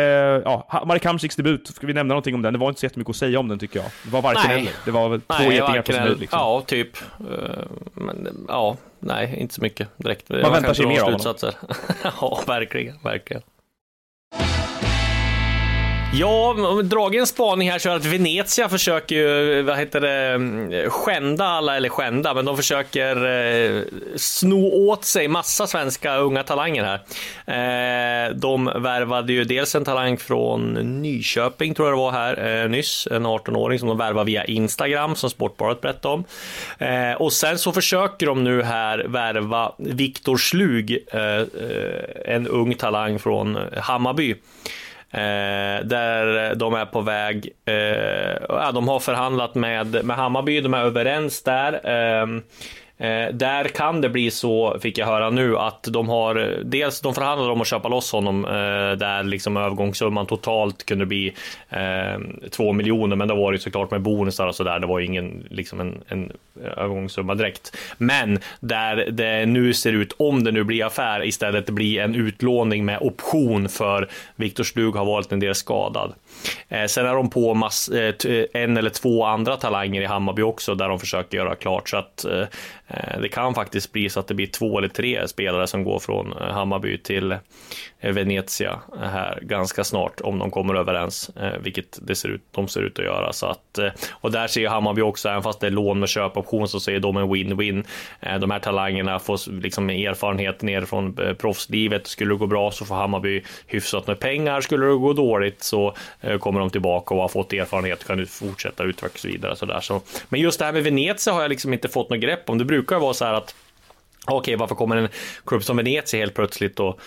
ja, Marek Hamsiks debut, ska vi nämna någonting om den? Det var inte så jättemycket att säga om den tycker jag. Det var varken eller. Det var väl två getingar på sin höjd liksom. Ja, typ. Uh, men, ja, nej, inte så mycket direkt. Man väntar sig mer av honom. ja, verkligen, verkligen. Ja, dragen spaning här så är att Venezia försöker ju, vad heter det, skända alla, eller skända, men de försöker eh, sno åt sig massa svenska unga talanger här. Eh, de värvade ju dels en talang från Nyköping, tror jag det var här eh, nyss, en 18-åring som de värvade via Instagram, som Sportbladet berättade om. Eh, och sen så försöker de nu här värva Viktor Slug, eh, eh en ung talang från Hammarby. Eh, där de är på väg, eh, de har förhandlat med, med Hammarby, de är överens där. Eh, Eh, Eh, där kan det bli så, fick jag höra nu, att de har eh, dels de förhandlar om att köpa loss honom eh, där liksom övergångssumman totalt kunde bli eh, 2 miljoner, men det var det såklart med bonusar och sådär. Det var ju ingen liksom en, en övergångssumma direkt. Men där det nu ser ut, om det nu blir affär, istället blir en utlåning med option för Viktor Stug har varit en del skadad. Eh, sen är de på mass, eh, eh, en eller två andra talanger i Hammarby också där de försöker göra klart så att Eh, eh det kan faktiskt bli så att det blir två eller tre spelare som går från eh, Hammarby till eh, Venezia här ganska snart om de kommer överens, vilket det ser ut, de ser ut att göra. Så att, och där ser Hammarby också, även fast det är lån med köpoption, så ser de en win-win. De här talangerna får liksom erfarenhet ner från proffslivet. Skulle det gå bra så får Hammarby hyfsat med pengar. Skulle det gå dåligt så Eh, kommer de tillbaka och har fått erfarenhet och kan fortsätta utvecklas vidare. Så där. Så, men just det här med Venezia har jag liksom inte fått något grepp om. Det brukar vara så här att okej, okay, varför kommer en klubb som Venezia helt plötsligt och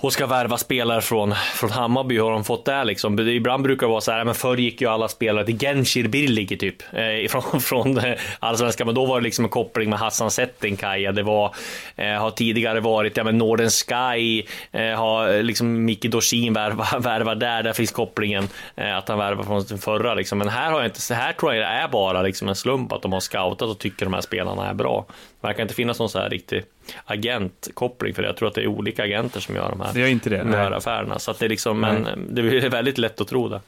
och ska värva spelare från, från Hammarby, hur har de fått det liksom? Ibland brukar det vara så här, men förr gick ju alla spelare till Genshir Birligi typ, eh, från, från eh, allsvenskan, men då var det liksom en koppling med Hassan Settinkaja, det var, eh, har tidigare varit, ja men Northern Sky, eh, har eh, liksom Micke Dorsin värvat värva där, där finns kopplingen, eh, att han värvar från sin förra liksom, men här har jag inte, så här tror jag det är bara liksom en slump att de har scoutat och tycker de här spelarna är bra. Verkar inte finnas någon så här riktig agentkoppling för det. Jag tror att det är olika agenter som gör de här, det är inte det, de här affärerna. Så att det är liksom, men det är väldigt lätt att tro det.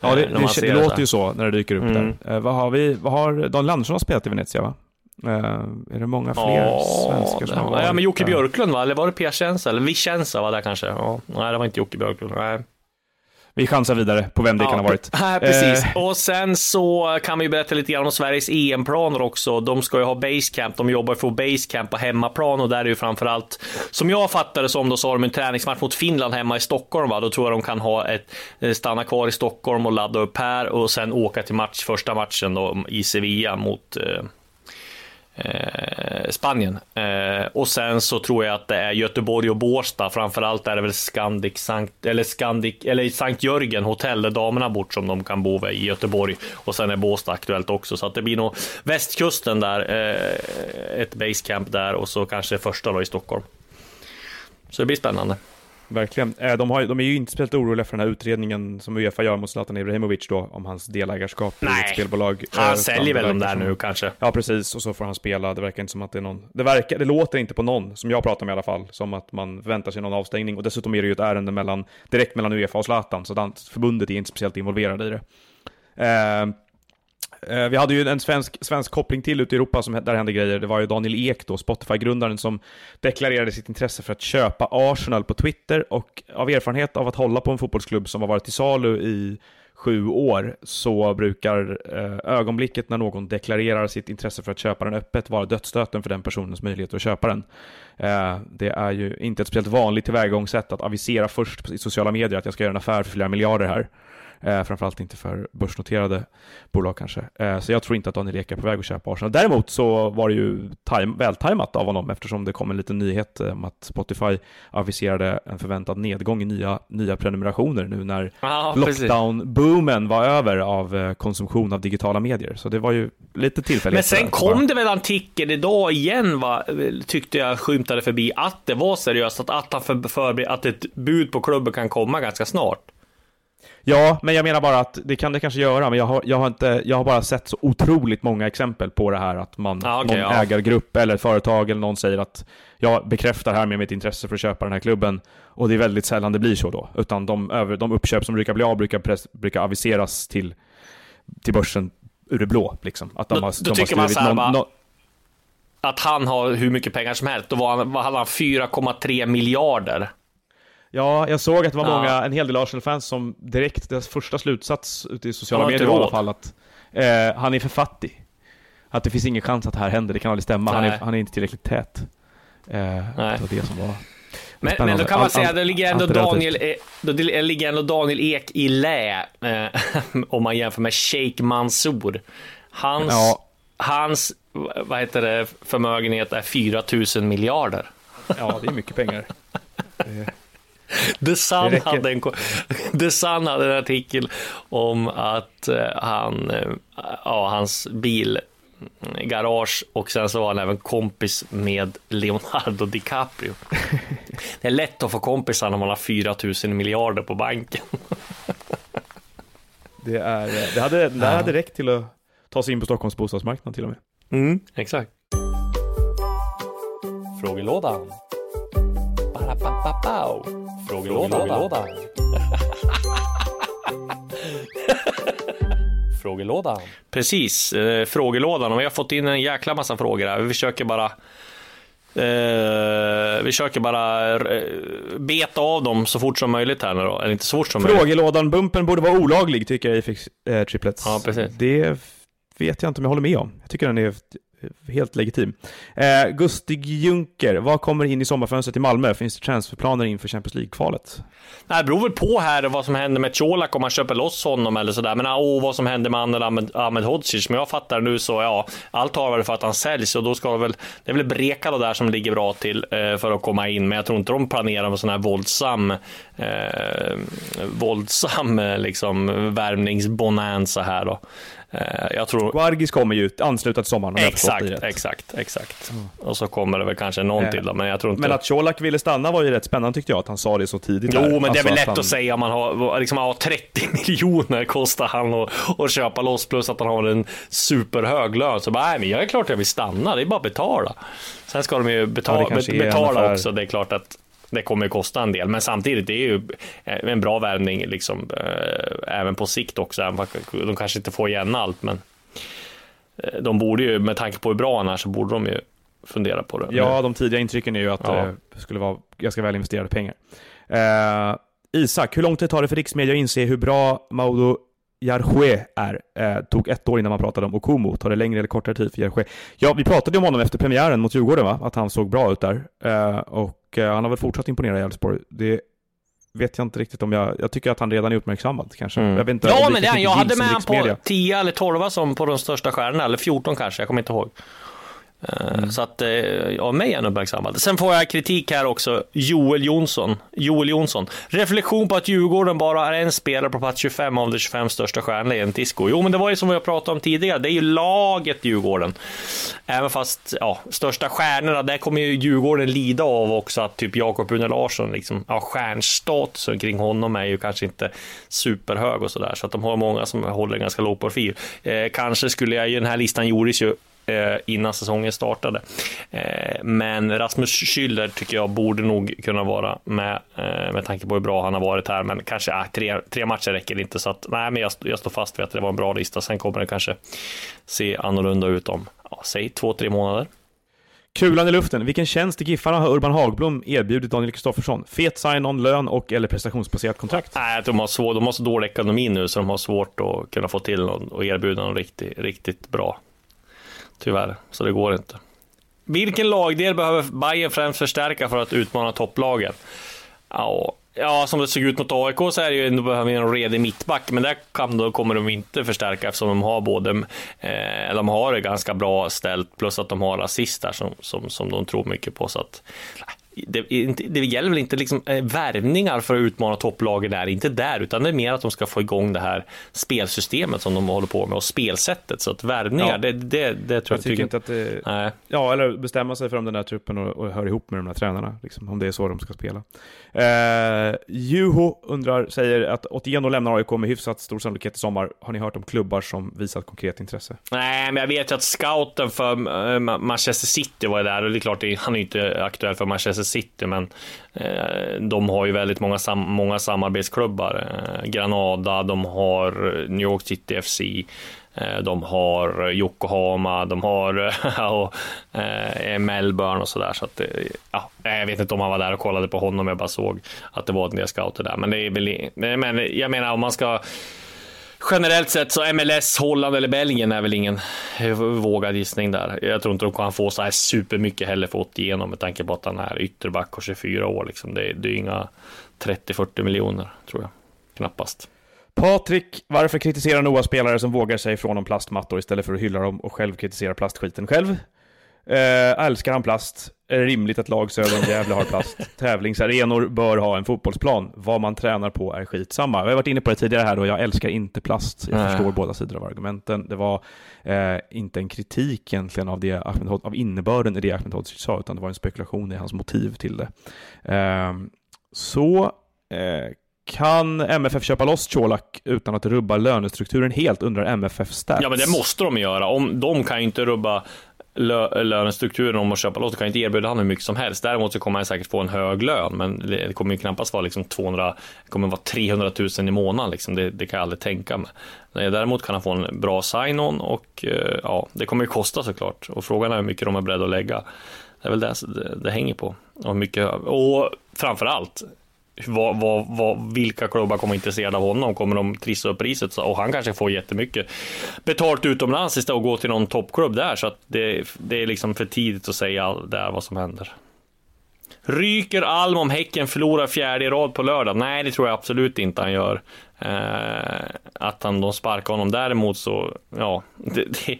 Ja, det, det, det, det låter ju så när det dyker upp mm. där. Eh, vad har vi, vad har, Daniel Andersson har spelat i Venezia va? Uh, är det många fler ja, svenskar som har varit Ja, men Jocke Björklund va? Eller var det Piacenza? Eller Vicenza var det kanske? Ja. Nej, det var inte Jocke Björklund. Nej. Vi chansar vidare på vem det ja, kan ha varit. Precis. Eh. Och sen så kan vi berätta lite grann om Sveriges EM-planer också. De ska ju ha basecamp. De jobbar för basecamp på hemmaplan och där är ju framförallt, som jag fattar det som, då så har de en träningsmatch mot Finland hemma i Stockholm. Va? Då tror jag de kan ha ett, eh, stanna kvar i Stockholm och ladda upp här och sen åka till match, första matchen då, i Sevilla mot eh, Eh, Spanien. Eh, och sen så tror jag att det är Göteborg och Båstad. Framförallt är det väl Scandic, Sankt, eller Scandic, eller Sankt Jörgen hotell där damerna bort som de kan bo i Göteborg. Och sen är Båstad aktuellt också. Så att det blir nog västkusten där, eh, ett basecamp där och så kanske första då i Stockholm. Så det blir spännande. Verkligen. Eh, de, har, de är ju inte speciellt oroliga för den här utredningen som Uefa gör mot Zlatan Ibrahimovic då, om hans delägarskap Nej. i ett spelbolag. Han äh, säljer väl de där som, nu kanske? Ja, precis. Och så får han spela. Det verkar inte som att det är någon... Det, verkar, det låter inte på någon, som jag pratar med i alla fall, som att man väntar sig någon avstängning. Och dessutom är det ju ett ärende mellan, direkt mellan Uefa och Zlatan, så förbundet är inte speciellt involverade i det. Eh, Eh, Eh, vi hade ju en svensk, svensk koppling till ute i Europa som, där hände grejer. Det var ju Daniel Ek då, Spotify-grundaren, som deklarerade sitt intresse för att köpa Arsenal på Twitter och av erfarenhet av att hålla på en fotbollsklubb som har varit till salu i sju år så brukar eh, ögonblicket när någon deklarerar sitt intresse för att köpa den öppet vara dödsstöten för den personens möjlighet att köpa den. Eh, det är ju inte ett speciellt vanligt tillvägagångssätt att avisera först i sociala medier att jag ska göra en affär för flera miljarder här. Eh, framförallt inte för börsnoterade bolag kanske. Eh, så jag tror inte att Daniel Ek är på väg att köpa Arsenal. Däremot så var det ju time, vältajmat av honom eftersom det kom en liten nyhet om att Spotify aviserade en förväntad nedgång i nya, nya prenumerationer nu när ah, lockdown-boomen var över av eh, konsumtion av digitala medier. Så det var ju lite tillfälligt. Men sen kom det väl artikel idag igen, va? tyckte jag skymtade förbi, att det var seriöst, att, att, han för, för, att ett bud på klubben kan komma ganska snart. Ja, men jag menar bara att det kan det kanske göra, men jag har, jag har, inte, jag har bara sett så otroligt många exempel på det här att man, ah, okay, någon ja. ägargrupp eller ett företag eller någon säger att jag bekräftar här med mitt intresse för att köpa den här klubben och det är väldigt sällan det blir så då, utan de, över, de uppköp som brukar bli av brukar, press, brukar aviseras till, till börsen ur det blå. Liksom. Att de då, har, då de tycker man så här, någon, bara, att han har hur mycket pengar som helst, då var han, var han 4,3 miljarder. Ja, jag såg att det var ja. många, en hel del Arsenal-fans som direkt, deras första slutsats ute i sociala medier var i alla fall att eh, han är för fattig. Att det finns ingen chans att det här händer, det kan aldrig stämma. Han är, han är, inte tillräckligt tät. Eh, Nej. Det var det som var men, men, då kan man säga, att det ligger ändå Daniel, e- då ligger ändå Daniel Ek i lä, eh, om man jämför med Sheikh Mansour. Hans, ja. hans vad heter det, förmögenhet är 4 000 miljarder. Ja, det är mycket pengar. The Sun, hade en, The Sun hade en artikel om att uh, han, uh, ja, hans bil garage och sen så var han även kompis med Leonardo DiCaprio. Det är lätt att få kompisar när man har 4 000 miljarder på banken. Det, är, det, hade, det hade räckt till att ta sig in på Stockholms bostadsmarknad till och med. Mm, exakt. Frågelådan. Frågelådan. Frågelådan. frågelådan. Precis, eh, frågelådan. Och vi har fått in en jäkla massa frågor här. Vi försöker bara eh, vi försöker bara eh, beta av dem så fort som möjligt här nu då. Eller inte så fort som möjligt. Frågelådan-bumpen borde vara olaglig, tycker jag i Fix eh, Triplets. Ja, precis. Det vet jag inte om jag håller med om. Jag tycker den är helt legitim. Eh, Gustig Junker, vad kommer in i sommarfönstret i Malmö? Finns det transferplaner inför Champions League-kvalet? Det beror väl på här vad som händer med Colak om man köper loss honom eller sådär. Men ah, åh, vad som händer med Anel Ahmed, Ahmed Hodzic. Men jag fattar nu så, ja, allt har väl för att han säljs och då ska det väl, det är väl Brekalo där som ligger bra till eh, för att komma in. Men jag tror inte de planerar med sån här våldsam, eh, våldsam eh, liksom värvningsbonanza här då. Eh, jag tror... Guargis kommer ju ansluta till sommaren om Exakt, jag det exakt, exakt. Mm. Och så kommer det väl kanske någon eh, till då, men jag tror inte... Men att Colak ville stanna var ju rätt spännande tyckte jag, att han sa det så tidigt. Jo, här. men det är alltså väl lätt att, han... att säga om man har, liksom, ja, 30 miljoner kostar han att, att köpa loss, plus att han har en superhög lön. Så bara, nej, men jag är klart att jag vill stanna, det är bara att betala. Sen ska de ju betala, ja, betala också, det är klart att det kommer att kosta en del, men samtidigt det är ju en bra värvning liksom, äh, även på sikt också. De kanske inte får igen allt, men Eh, de borde ju, med tanke på hur bra han är, så borde de ju fundera på det. Ja, de tidiga intrycken är ju att ja. det skulle vara ganska väl investerade pengar. Eh, Isak, hur lång tid tar det för riksmedia att inse hur bra Maudo Jarche är? Eh, tog ett år innan man pratade om Okumo. Tar det längre eller kortare tid för Jarche? Ja, vi pratade om honom efter premiären mot Djurgården, va? Att han såg bra ut där. Eh, och eh, han har väl fortsatt imponera i Elfsborg. Det vet jag inte riktigt om jag... Jag tycker att han redan är uppmärksammad kanske. Mm. Jag vet inte, ja, men det, jag hade med honom på 10 eller 12 som på de största stjärnorna, eller 14 kanske, jag kommer inte ihåg. Eh, mm. Så att, eh, ja, mig är han uppmärksammad. Sen får jag kritik här också. Joel Jonsson. Joel Jonsson. Reflektion på att Djurgården bara är en spelare på plats 25 av de 25 största stjärnorna i en disco. Jo, men det var ju som vi har pratat om tidigare. Det är ju laget Djurgården. Även fast, ja, största stjärnorna, där kommer ju Djurgården lida av också att typ Jakob Rune Larsson, liksom, ja, stjärnstatusen kring honom är ju kanske inte superhög och sådär. Så att de har många som håller ganska låg profil. Eh, kanske skulle jag, i den här listan gjordes ju innan säsongen startade. Eh, men Rasmus Schüller tycker jag borde nog kunna vara med eh, med tanke på hur bra han har varit här. Men kanske äh, tre, tre matcher räcker inte så att nej, men jag, jag står fast vid att det var en bra lista. Sen kommer det kanske se annorlunda ut om, ja, säg två, tre månader. Kulan i luften. Vilken tjänst i Giffarna har Urban Hagblom erbjudit Daniel Kristoffersson? Fet sign-on, lön och eller prestationsbaserat kontrakt? Nej, de har, svår, de har så dålig ekonomi nu så de har svårt att kunna få till någon och erbjuda någon riktigt, riktigt bra Tyvärr, så det går inte. Vilken lagdel behöver Bayern främst förstärka för att utmana topplagen? Ja, ja, som det såg ut mot AIK så är det ju, behöver vi en redig mittback, men där kan, då kommer de inte förstärka eftersom de har både, eh, de har det ganska bra ställt, plus att de har assist där som, som, som de tror mycket på. Så att, det, det gäller väl inte liksom eh, värvningar för att utmana topplagen där, inte där, utan det är mer att de ska få igång det här spelsystemet som de håller på med och spelsättet. Så att värvningar, ja. det, det, det tror jag, jag tycker inte att det... Nej. Ja, eller bestämma sig för om den där truppen och, och hör ihop med de där tränarna, liksom, om det är så de ska spela. Eh, Juho undrar, säger att Otieno lämnar AIK med hyfsat stor sannolikhet i sommar. Har ni hört om klubbar som visat konkret intresse? Nej, men jag vet ju att scouten för eh, Manchester City var där och det är klart, han är ju inte aktuell för Manchester City, men eh, de har ju väldigt många, sam många samarbetsklubbar. Eh, Granada, de har New York City FC, eh, de har Yokohama, de har och, eh, Melbourne och sådär. Så att, ja, jag vet inte om han var där och kollade på honom, jag bara såg att det var en del scouter där. Men det är väl, men jag menar om man ska generellt sett så MLS, Holland eller Belgien är väl ingen vågad gissning där. Jag tror inte de kan få så här supermycket heller fått igenom med tanke på att han är ytterback och 24 år. Liksom. Det, är, det är inga 30-40 miljoner, tror jag. Knappast. Patrik, varför kritiserar Noah spelare som vågar sig från om plastmattor istället för att hylla dem och själv kritisera plastskiten själv? Eh, älskar han plast? Är det rimligt att lag söder om Gävle har plast? Tävlingsarenor bör ha en fotbollsplan. Vad man tränar på är skitsamma. Vi har varit inne på det tidigare här och jag älskar inte plast. Jag Nej. förstår båda sidor av argumenten. Det var eh, inte en kritik egentligen av, det Ahmed, av innebörden i det Ahmed Hodzic sa, utan det var en spekulation i hans motiv till det. Eh, så kan MFF köpa loss Colak utan att rubba lönestrukturen helt, undrar MFF Stats. Ja, men det måste de göra. Om, de kan ju inte rubba lö lönestrukturen om att köpa lotter kan inte erbjuda honom hur mycket som helst. Däremot så kommer han säkert få en hög lön, men det kommer ju knappast vara liksom 200, det kommer vara 300 000 i månaden liksom. Det, det kan jag aldrig tänka mig. Däremot kan han få en bra sign-on och eh, ja, det kommer ju kosta såklart. Och frågan är hur mycket de är beredda att lägga. Det är väl det det, det hänger på. Och, mycket, och framför allt, vad, vad, vad, vilka klubbar kommer intresserade av honom? Kommer de trissa upp priset? Och han kanske får jättemycket betalt utomlands istället och gå till någon toppklubb där. Så att det, det är liksom för tidigt att säga där vad som händer. Ryker Alm om Häcken förlorar fjärde i rad på lördag? Nej, det tror jag absolut inte han gör. Eh, att han de sparkar honom däremot så, ja, det, det,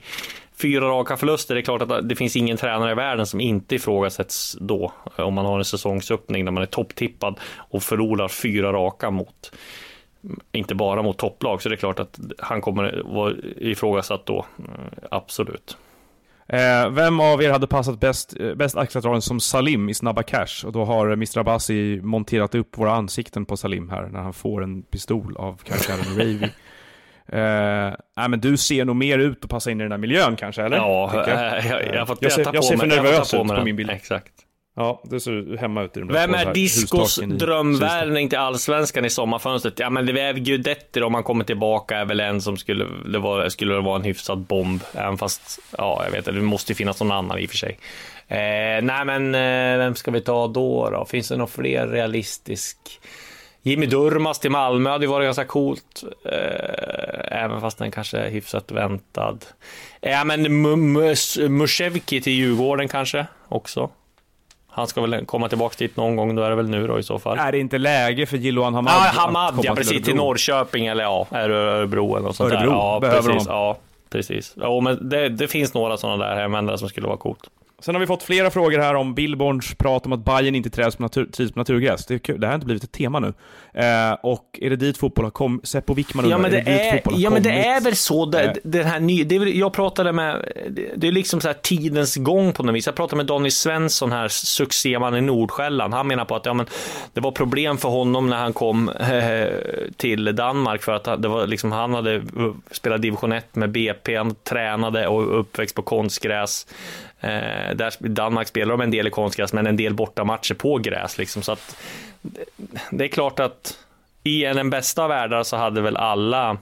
fyra raka förluster, det är klart att det finns ingen tränare i världen som inte ifrågasätts då. Om man har en säsongsöppning där man är topptippad och förlorar fyra raka mot inte bara mot topplag, så det är klart att han kommer vara ifrågasatt då. Absolut. Eh, vem av er hade passat bäst, eh, bäst axelrollen som Salim i Snabba Cash? Och då har Mr. Abbasi monterat upp våra ansikten på Salim här när han får en pistol av karaktären Ravy. Uh, nej, men du ser nog mer ut att passa in i den där miljön kanske, eller? Ja, jag, jag, jag, har fått jag ser, jag ser för nervös ut på, min bild. Exakt. Ja, det ser hemma ut i de där Vem är Discos drömvärvning till Allsvenskan i sommarfönstret? Ja, men det är Guidetti om han kommer tillbaka är väl en som skulle, det var, skulle vara en hyfsad bomb. Även fast, ja, jag vet det måste ju finnas någon annan i och för sig. Eh, nej, men eh, vem ska vi ta då, då? Finns det någon fler realistisk? Jimmy Durmas till Malmö hade ju varit ganska coolt. Eh, även fast den kanske är hyfsat väntad. Ja, men Mushevki till Djurgården kanske också. Han ska väl komma tillbaka dit någon gång, då är det väl nu då i så fall. Är det inte läge för Jiloan Hamad? Ja, Hamad, ja precis. Till, till Norrköping eller ja, Örebro eller något sånt Örebro, där. Ja, behöver precis. De. Ja, precis. Ja, men det, det finns några sådana där hemvändare som skulle vara coolt. Sen har vi fått flera frågor här om Billborns prat om att Bayern inte trivs på, natur, trivs på naturgräs. Det, är kul. det här har inte blivit ett tema nu. Eh, och är det dit fotboll har kommit? Seppo Wickman undrar, ja, men det, är det är, ja, men det är väl så. Det, Eh. den här ny, det är, jag pratade med, det- det är liksom så här tidens gång på något vis. Jag pratade med Donny Svensson här, succéman i Nordsjälland. Han menar på att ja, men, det var problem för honom när han kom eh, till Danmark för att han- det var liksom, han hade spelat division 1 med BP, han tränade och uppväxt på konstgräs. Eh, där i Danmark spelar de en del i konstgräs, men en del bortamatcher på gräs. Liksom, så att, det, är klart att i en den bästa av världar så hade väl alla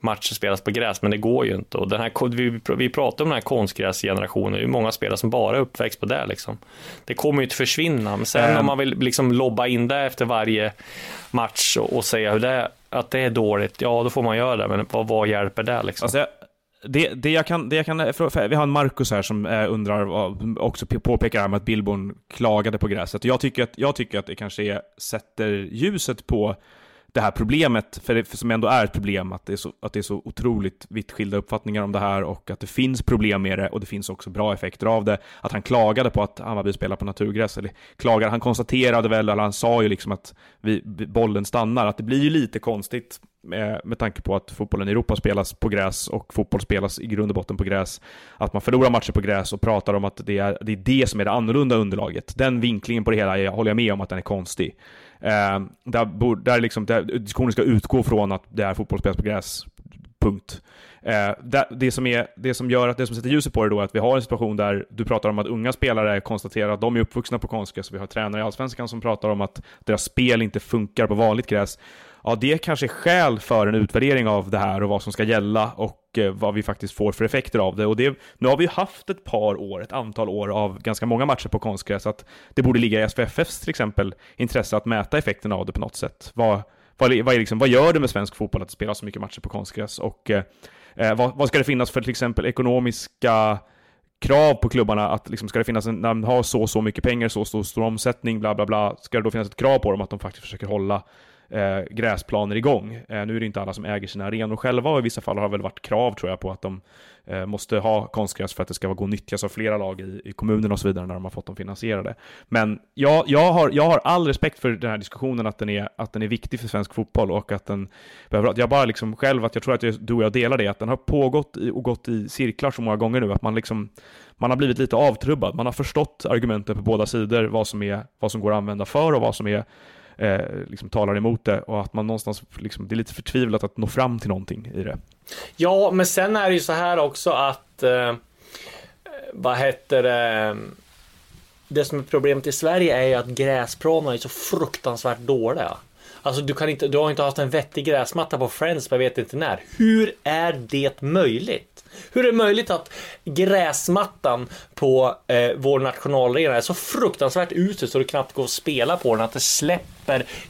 matcher spelats på gräs, men det går ju inte. Och den här, vi, vi pratar om den här konstgräsgenerationen, det är många spelare som bara är uppväxt på det. Liksom. Det kommer ju inte försvinna, men sen Ähm. om man vill liksom lobba in det efter varje match och, och säga hur det att det är dåligt, ja då får man göra det, men vad, vad hjälper det liksom? Alltså, jag- det, det, jag kan, det jag kan, eh, vi har en Marcus här som eh, undrar, också påpekar här med att Bilbon klagade på gräset. Jag tycker att, jag tycker att det kanske är, sätter ljuset på det här problemet, för det, för som ändå är ett problem, att det är, så, att det är så otroligt vitt skilda uppfattningar om det här och att det finns problem med det och det finns också bra effekter av det. Att han klagade på att Hammarby spelar på naturgräs, eller klagade, han konstaterade väl, eller han sa ju liksom att vi, bollen stannar, att det blir ju lite konstigt med, med tanke på att fotbollen i Europa spelas på gräs och fotboll spelas i grund och botten på gräs. Att man förlorar matcher på gräs och pratar om att det är det, är det som är det annorlunda underlaget. Den vinklingen på det hela jag håller jag med om att den är konstig. Eh, där, bor- där, liksom, där diskussionen ska utgå från att det är fotboll spelas på gräs, punkt. Eh, det, det, som är, det som gör att det som sätter ljuset på det då är att vi har en situation där du pratar om att unga spelare konstaterar att de är uppvuxna på konstgräs. Vi har tränare i Allsvenskan som pratar om att deras spel inte funkar på vanligt gräs. Ja, det kanske är skäl för en utvärdering av det här och vad som ska gälla och eh, vad vi faktiskt får för effekter av det. Och det, nu har vi ju haft ett par år, ett antal år av ganska många matcher på konstgräs, att det borde ligga i SVFFs till exempel intresse att mäta effekterna av det på något sätt. Vad, vad, vad, liksom, vad gör det med svensk fotboll att det spelas så mycket matcher på konstgräs? Och eh, eh, vad, vad ska det finnas för till exempel ekonomiska krav på klubbarna att liksom, ska det finnas en, när de har så och så mycket pengar, så och så stor omsättning, bla bla bla, ska det då finnas ett krav på dem att de faktiskt försöker hålla eh, gräsplaner igång. Eh, nu är det inte alla som äger sina arenor själva och i vissa fall har det väl varit krav tror jag på att de eh, måste ha konstgräs för att det ska gå att nyttjas av flera lag i, i kommunen och så vidare när de har fått dem finansierade. Men jag, jag, har, jag har all respekt för den här diskussionen att den, är, att den är viktig för svensk fotboll och att den behöver, jag bara liksom själv, att jag tror att jag, du och jag delar det, att den har pågått i, och gått i cirklar så många gånger nu att man liksom man har blivit lite avtrubbad. Man har förstått argumenten på båda sidor, vad som, är, vad som går att använda för och vad som är eh, liksom talar emot det och att man någonstans, liksom, det är lite förtvivlat att nå fram till någonting i det. Ja, men sen är det ju så här också att eh, vad heter det? Det som är problemet i Sverige är ju att gräsplanerna är så fruktansvärt dåliga. Alltså du, kan inte, du har inte haft en vettig gräsmatta på Friends på jag vet inte när. Hur är det möjligt? Hur är det möjligt att gräsmattan på eh, vår nationalarena är så fruktansvärt usel så det knappt går att spela på den, att det släpper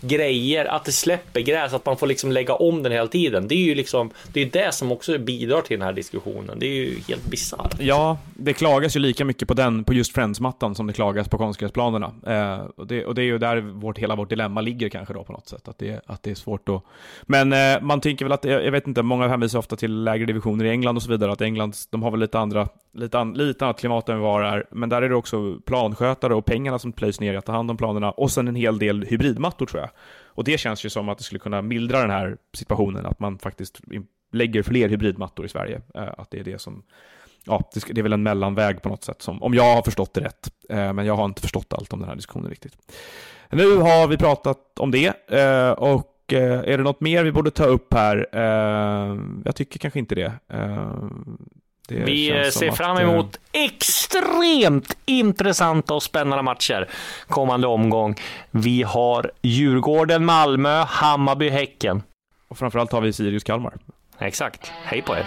grejer, att det släpper gräs, att man får liksom lägga om den hela tiden. Det är ju liksom, det är det som också bidrar till den här diskussionen. Det är ju helt bisarrt. Ja, det klagas ju lika mycket på den, på just Friends-mattan som det klagas på konstgräsplanerna. Eh, och, det, och det är ju där vårt, hela vårt dilemma ligger kanske då på något sätt, att det, att det är svårt att... Men eh, man tänker väl att, jag vet inte, många hänvisar ofta till lägre divisioner i England och så vidare, att England, de har väl lite andra, lite, an, lite annat klimat än vad det är, men där är det också planskötare och pengarna som plöjs ner i att ta hand om planerna och sen en hel del hybridmattor tror jag. Och det känns ju som att det skulle kunna mildra den här situationen, att man faktiskt lägger fler hybridmattor i Sverige. Eh, att det är det som, ja, det är väl en mellanväg på något sätt, som, om jag har förstått det rätt. Eh, men jag har inte förstått allt om den här diskussionen riktigt. Nu har vi pratat om det eh, och är det något mer vi borde ta upp här? Jag tycker kanske inte det. Det vi ser fram emot att, extremt intressanta och spännande matcher kommande omgång. Vi har Djurgården, Malmö, Hammarby, Häcken. Och framförallt har vi Sirius, Kalmar. Exakt. Hej på er!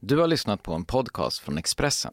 Du har lyssnat på en podcast från Expressen.